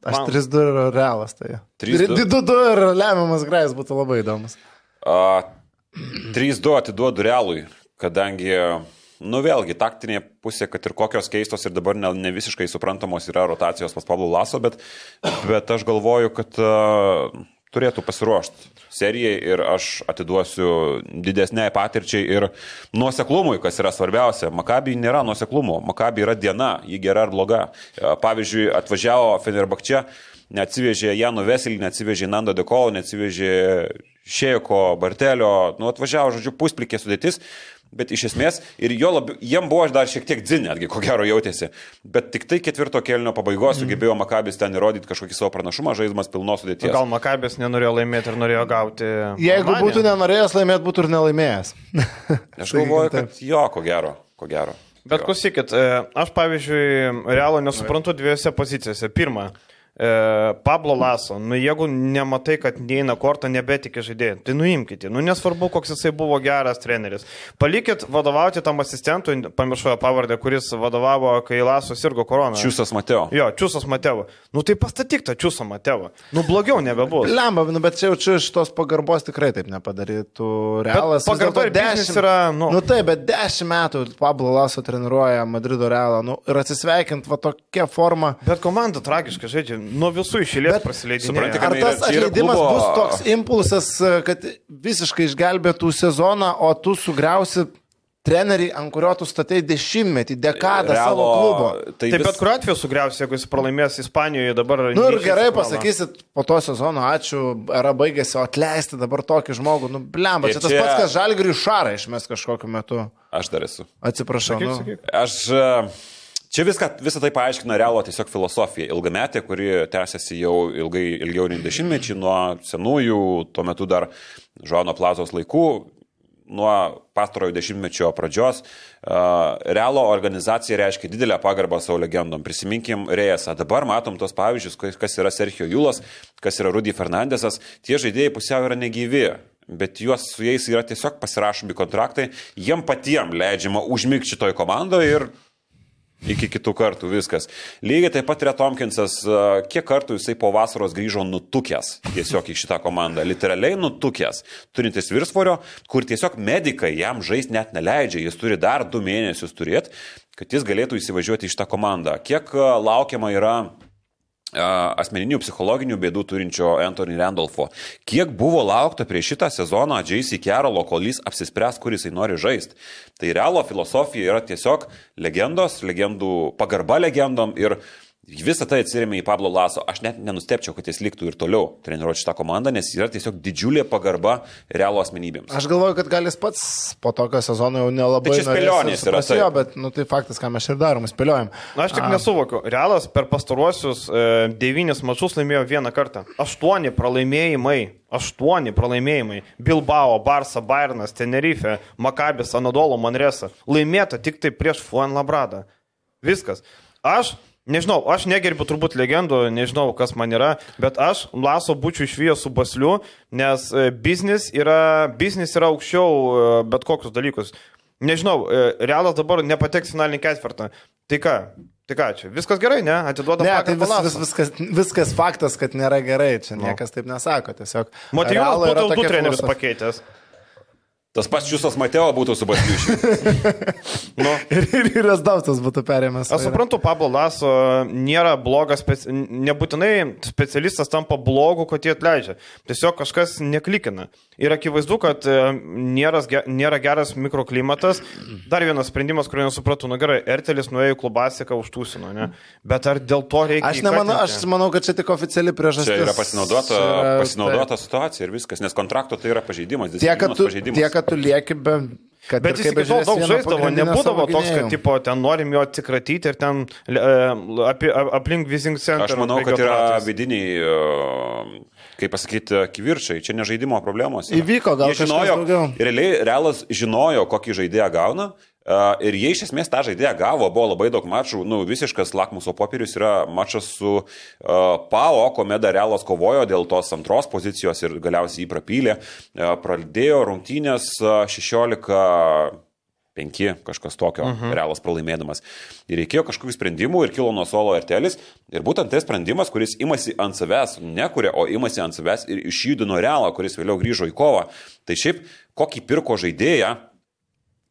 Aš Man- 3-2 ir Realas tai. 3-2. 2-2 ir lemiamas grajus būtų labai įdomus. A, 3-2 atiduodu realui, kadangi, nu vėlgi, taktinė pusė, kad ir kokios keistos ir dabar ne, ne visiškai suprantamos yra rotacijos pas Pablo Laso, bet, bet aš galvoju, kad a, turėtų pasiruošti serijai ir aš atiduosiu didesniai patirčiai ir nuoseklumui, kas yra svarbiausia. Makabijai nėra nuoseklumo, Makabijai yra diena, ji gera ar bloga. A, Pavyzdžiui, atvažiavo Fenerbakčia, neatsivežė Janų Veselį, neatsivežė Nando Dekolo, neatsivežė Šėjko, Bartelio, nu atvažiavo, žodžiu, pusplikė sudėtis, bet iš esmės ir jo labiau, jiem buvo dar šiek tiek dzin, netgi ko gero jautėsi, bet tik tai ketvirto kelnio pabaigos sugebėjo Makabis ten įrodyti kažkokį savo pranašumą, žaidimas pilnos sudėties. Gal Makabės nenorėjo laimėti ir norėjo gauti. Jeigu Albaniją? būtų nenorėjęs laimėti, būtų ir nelaimėjęs. Aš <laughs> galvoju, kad jo, ko gero, ko gero. Bet klausykit, e, aš pavyzdžiui, realo nesuprantu dviejose pozicijose. Pirma, Pablo Laso, nu jeigu nematai, kad neina kortą, nebetikė žaidėjai, tai nuimkite. Nu nesvarbu, koks jisai buvo geras treneris. Palikit vadovauti tam asistentui, pamiršau pavardę, kuris vadovavo, kai Laso sirgo koroną. Čiūsas Mateo. Jo, Čiūsas Matevo. Nu tai pastatyk tą Čiūsą Matevą. Nu blogiau nebebus. Lemba, nu, bet čia jau čia iš tos pagarbos tikrai taip nepadarytų. Realas. vis pagarba ir dešimt- yra, nu- nu taip, bet dešimt metų Pablo Laso treniruoja Madrido Realą. Nu, ir atsisveikint va tokia forma. Bet komanda tragiškai žaidžia, nuo visų išėlės prasileidinėja. Ar yra- tas čia yra atleidimas klubo- bus toks impulsas, kad visiškai išgelbėtų sezoną, o tu sugriausi trenerį, ant kurio tu statai dešimtmetį, dekadą savo klubo? Tai Taip, vis- bet kuriuo atveju sugriausi, jeigu jis pralaimės Ispanijoje dabar. Nu ir gerai pasakysit po to sezono, ačiū, era baigėsi, o atleisti dabar tokį žmogų, nu blemba, Ir čia tas čia- pats, kas žalgiriui šarą išmes kažkokiu metu. Aš dar esu. Atsiprašau. Sakyk, nu. sakyk. Aš e, čia viską, visą tai paaiškina realo tiesiog filosofija. Ilgametė, kuri tęsiasi jau ilgai, ilgiau nei dešimtmečiai, nuo senųjų, tuo metu dar Žono Plazos laikų, nuo pastarojo dešimtmečio pradžios. Realo organizacija reiškia didelę pagarbą savo legendom. Prisiminkim Rejesą. Dabar matom tos pavyzdžius, kas- yra Sergio Julas, kas yra Rudy Fernandesas. Tie žaidėjai pusiau yra negyvi. Bet juos su jais yra tiesiog pasirašomi kontraktai, jiem patiem leidžiama užmigti šitoj komandoje ir iki kitų kartų viskas. Lygiai taip pat yra Tomkinsas, e, kiek kartų jisai po vasaros grįžo nutukęs tiesiog į šitą komandą, literaliai nutukęs, turintis virsvorio, kur tiesiog medikai jam žaisti net neleidžia, jis turi dar du mėnesius turėti, kad jis galėtų įsivažiuoti į šitą komandą. Kiek laukiama yra asmeninių psichologinių bėdų turinčio Anthony Randolfo. Kiek buvo laukta prieš šitą sezoną J.C. Carrollo, kol jis apsispręs, kur jisai nori žaisti. Tai realo filosofija yra tiesiog legendos, legendų pagarba legendom ir visą tai atsiriamė į Pablo Laso. Aš net nenustepčiau, kad jis liktų ir toliau treniruoti šitą komandą, nes yra tiesiog didžiulė pagarba realo asmenybėms. Aš galvoju, kad gal jis pats po tokio sezono jau nelabai... Tai čia spėlionės yra, Jo, taip. bet nu, tai faktas, ką mes ir darom, spėliojam. Na, aš tik nesuvokiu. Realas per pastaruosius e, devynis mačus laimėjo vieną kartą. Aštuoni pralaimėjimai. Aštuoni pralaimėjimai. Bilbao, Barça, Bayernas, Tenerife, Makabis, Anadolo, Manresa. Laimėta tik tai prieš Fuan Labradą. Viskas. Aš Nežinau, aš negerbiu turbūt legendų, nežinau, kas man yra, bet aš Laso būčiau išvyjęs su Basliu, nes e, biznis yra, biznis yra aukščiau e, bet kokius dalykus. Nežinau, e, Realas dabar nepateks finalinį ketvirtą. Tai ką? Tai ką čia? Viskas gerai, ne? Atiduodam Ne, tai vis, vis, viskas, viskas faktas, kad nėra gerai, čia niekas taip nesako, tiesiog. Motyvas būtų du trenerius pakeitęs. Tas pats Čiūsas Mateo būtų su Basliušiu. <laughs> Nu, Ir, ir, ir Resdaustas būtų perėmęs. Aš suprantu, Pablo Laso nėra blogas, speci... nebūtinai specialistas tampa blogu, kad jie atleidžia. Tiesiog kažkas neklikina. Ir akivaizdu, kad e, nėra, nėra geras mikroklimatas. Dar vienas sprendimas, kurio nesupratau, nu gerai, Ertelis nuėjo į klubasiką užtūsino, ne? Bet ar dėl to reikia... Aš nemanau, aš manau, kad čia tik oficiali priežastis. Čia yra pasinaudota, pasinaudota situacija ir viskas, nes kontrakto tai yra pažeidimas. Tiek, kad tu, pažeidimas. tiek, kad tu lieki be... Kad Bet jis kaip iki tol daug žaisdavo, nebūdavo toks, kad tipo, ten norim jo atsikratyti ir ten e, apie, aplink Vising Center. Aš manau, kad yra vidiniai, e, kaip pasakyti, kivirčiai, čia ne žaidimo problemos. yra. Įvyko gal Jie žinojo, kažkas daugiau. realiai Realas žinojo, kokį žaidėją gauna. Ir jie iš esmės tą žaidėją gavo, buvo labai daug mačų, nu, visiškas lakmuso popierius yra mačas su uh, PAO, kuomet Realas kovojo dėl tos antros pozicijos ir galiausiai jį prapylė. Uh, pradėjo rungtynės uh, 16 penki, kažkas tokio, uh -huh. realas pralaimėdamas. Ir reikėjo kažkokių sprendimų ir kilo nuo solo artelis. Ir būtent tai sprendimas, kuris imasi ant savęs, nekuria, o imasi ant savęs ir išjudino realą, kuris vėliau grįžo į kovą. Tai šiaip, kokį pirko žaidėją,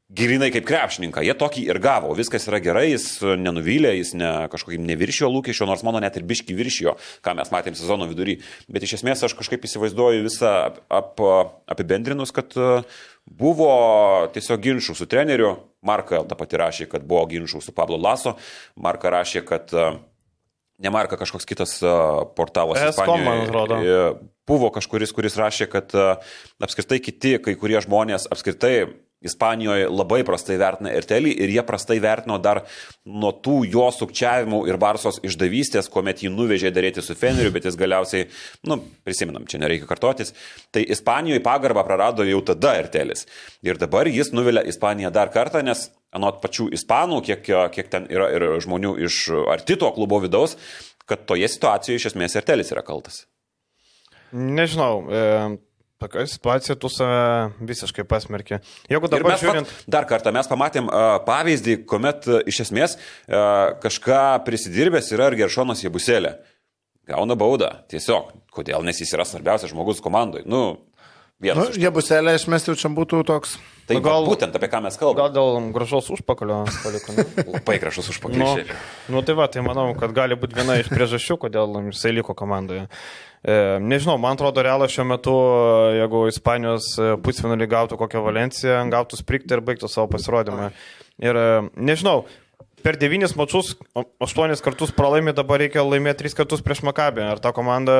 Girinai kaip krepšininką, jie tokį ir gavo, viskas yra gerai, jis nenuvylė, jis ne, kažkokį neviršijo lūkesčio, nors mano net ir biški viršijo, ką mes matėm sezono vidury. Bet iš esmės aš kažkaip įsivaizduoju visą ap, ap, apibendrinus, kad uh, buvo tiesiog ginčių su treneriu, Marka tą pati rašė, kad buvo ginčių su Pablo Laso, Marka rašė, kad uh, ne Marka, kažkoks kitas portalas. ESCOM, man atrodo. E, Buvo kažkuris, kuris rašė, kad apskritai kiti, kai kurie žmonės apskritai Ispanijoje labai prastai vertina Ertelį ir jie prastai vertino dar nuo tų jo sukčiavimų ir Barsos išdavystės, kuomet jį nuvežė daryti su Feneriu, bet jis galiausiai, nu, prisiminam, čia nereikia kartotis, tai Ispanijoje pagarbą prarado jau tada Ertelis. Ir dabar jis nuvilia Ispaniją dar kartą, nes anot pačių Ispanų, kiek, kiek ten yra ir žmonių iš arti to klubo vidaus, kad toje situacijoje iš esmės Ertelis yra kaltas. Nežinau, e, tokia situacija tu save visiškai pasmerkė. Jeigu dabar mes žiūrint... vat, dar kartą mes pamatėm uh, pavyzdį, kuomet uh, iš esmės uh, kažką prisidirbęs yra ir Geršonas Jebuselė. Gauna baudą. Tiesiog. Kodėl? Nes jis yra svarbiausias žmogus komandai. Nu, vienas. Nu, jie bus elė, iš mes jau čia būtų toks. tai nu, gal būtent apie ką mes kalbame. Gal dėl gražaus užpakalio paliko. <laughs> Labai gražus Nu, užpakaliai. nu tai va, tai manau, kad gali būti viena iš priežasčių, kodėl jisai liko komandoje. E, nežinau, man atrodo, realas šiuo metu, jeigu Ispanijos pusfinalį gautų kokią Valenciją, gautų sprikti ir baigtų savo pasirodymą. Ir e, nežinau, per devynis mačius, aštuonis kartus pralaimė, dabar reikia laimėti tris kartus prieš Makabę. Ar ta komanda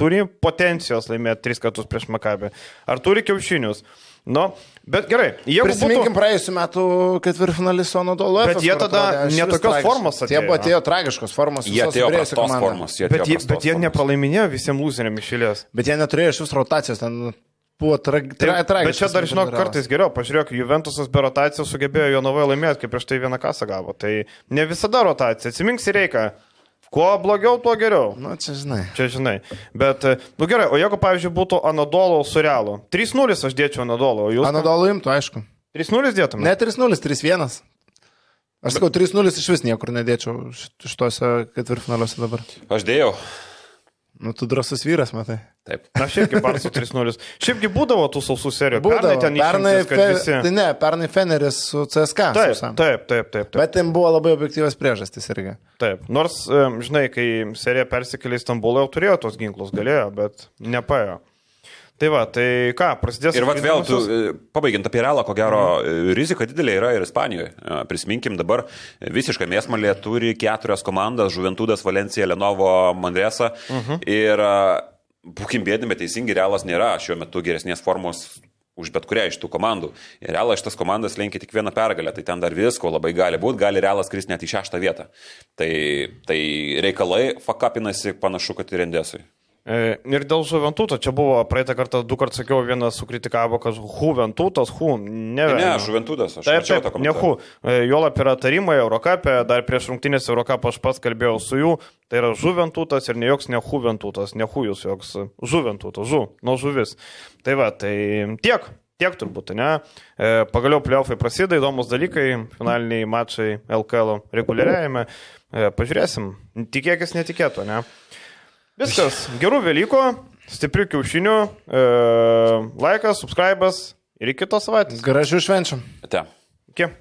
turi potencijos laimėti tris kartus prieš Makabę? Ar turi kiaušinius? Nu, bet gerai, jeigu Prisiminkim būtų... praėjusiu metu ketvirtfinalį su Anadolu. Bet jie tada ne tokios formos Jie atėjo. buvo atėjo tragiškos formos. Jie atėjo prastos formos. Jie Bet atėjo jie, prastos bet jie nepralaiminėjo visiems lūzeriam išėlės. Bet jie neturėjo iš vis rotacijos, ten buvo tra tra Taip, tragiškas. bet čia dar, žinok, kartais geriau. Pažiūrėk, Juventusas be rotacijos sugebėjo jo navai laimėti, kai prieš tai vieną kasą gavo. Tai ne visada rotacija. Atsimink, reikia. Kuo blogiau, tuo geriau. Nu, čia žinai. Čia žinai. Bet, nu gerai, o jeigu, pavyzdžiui, būtų Anadolo su Realu. 3-0 aš dėčiau Anadolo, o jūs... Anadolu imtų, aišku. 3-0 dėtumėte? Ne 3-0, 3-1. Aš sakau, 3-0 iš vis niekur nedėčiau šit- šituose ketvirtfinaliuose dabar. Aš dėjau. Nu, tu drasus vyras, matai. Taip. Aš irgi Barsų 3-0. Šiaipgi būdavo tų sausų serijų. Būdavo, Pernai ten pernai, kad fe, visi... tai ne, pernai Feneris su CSK. Taip, sausam. taip, taip, taip. taip. Bet ten buvo labai objektyvas priežastis irgi. Taip, nors, žinai, kai serija persikėlė į Stambulą, jau turėjo tos ginklus, galėjo, bet nepaėjo. Tai va, tai ką, prasidės. Ir vat vėl, tu, e, pabaigiant apie realą, ko gero, e, rizika didelė yra ir Ispanijoje. E, Prisiminkim dabar, visiškai mėsmalė turi keturias komandas - Juventudas, Valencija, Lenovo, Manresa. Uh Mhm. Ir būkim bėdami, bet teisingi realas nėra šiuo metu geresnės formos už bet kurią iš tų komandų. Ir realas šitas komandas lenkia tik vieną pergalę, tai ten dar visko labai gali būti, gali realas kris net į šeštą vietą. Tai, tai reikalai fakapinasi panašu, kad ir Endesui. E, Ir dėl Juventuto, čia buvo praeitą kartą du kartus sakiau, vienas sukritikavo, kad Juventutas, Hu, ne. Ne, velnio. Juventudas, aš Taip, taip, ne. Hu. E, Juolap yra tarimai Eurocapė, dar prieš rungtynės Eurocapą aš pats kalbėjau su jų, tai yra Juventutas ir ne joks ne Juventutas, ne Hujus, joks Juventutas, Žu, nuo žuvis. Tai va, tai tiek. Tiek turbūt, ne? E, Pagaliau pliaufai prasideda, įdomus dalykai, finaliniai mačai LKL reguliariajame. Pažiūrėsim, tikėkis netikėto, ne? Viskas, gerų Velykų, stiprių kiaušinių, e, laikas, subscribas ir iki kitos savaitės. Gražių švenčių. Te. Iki.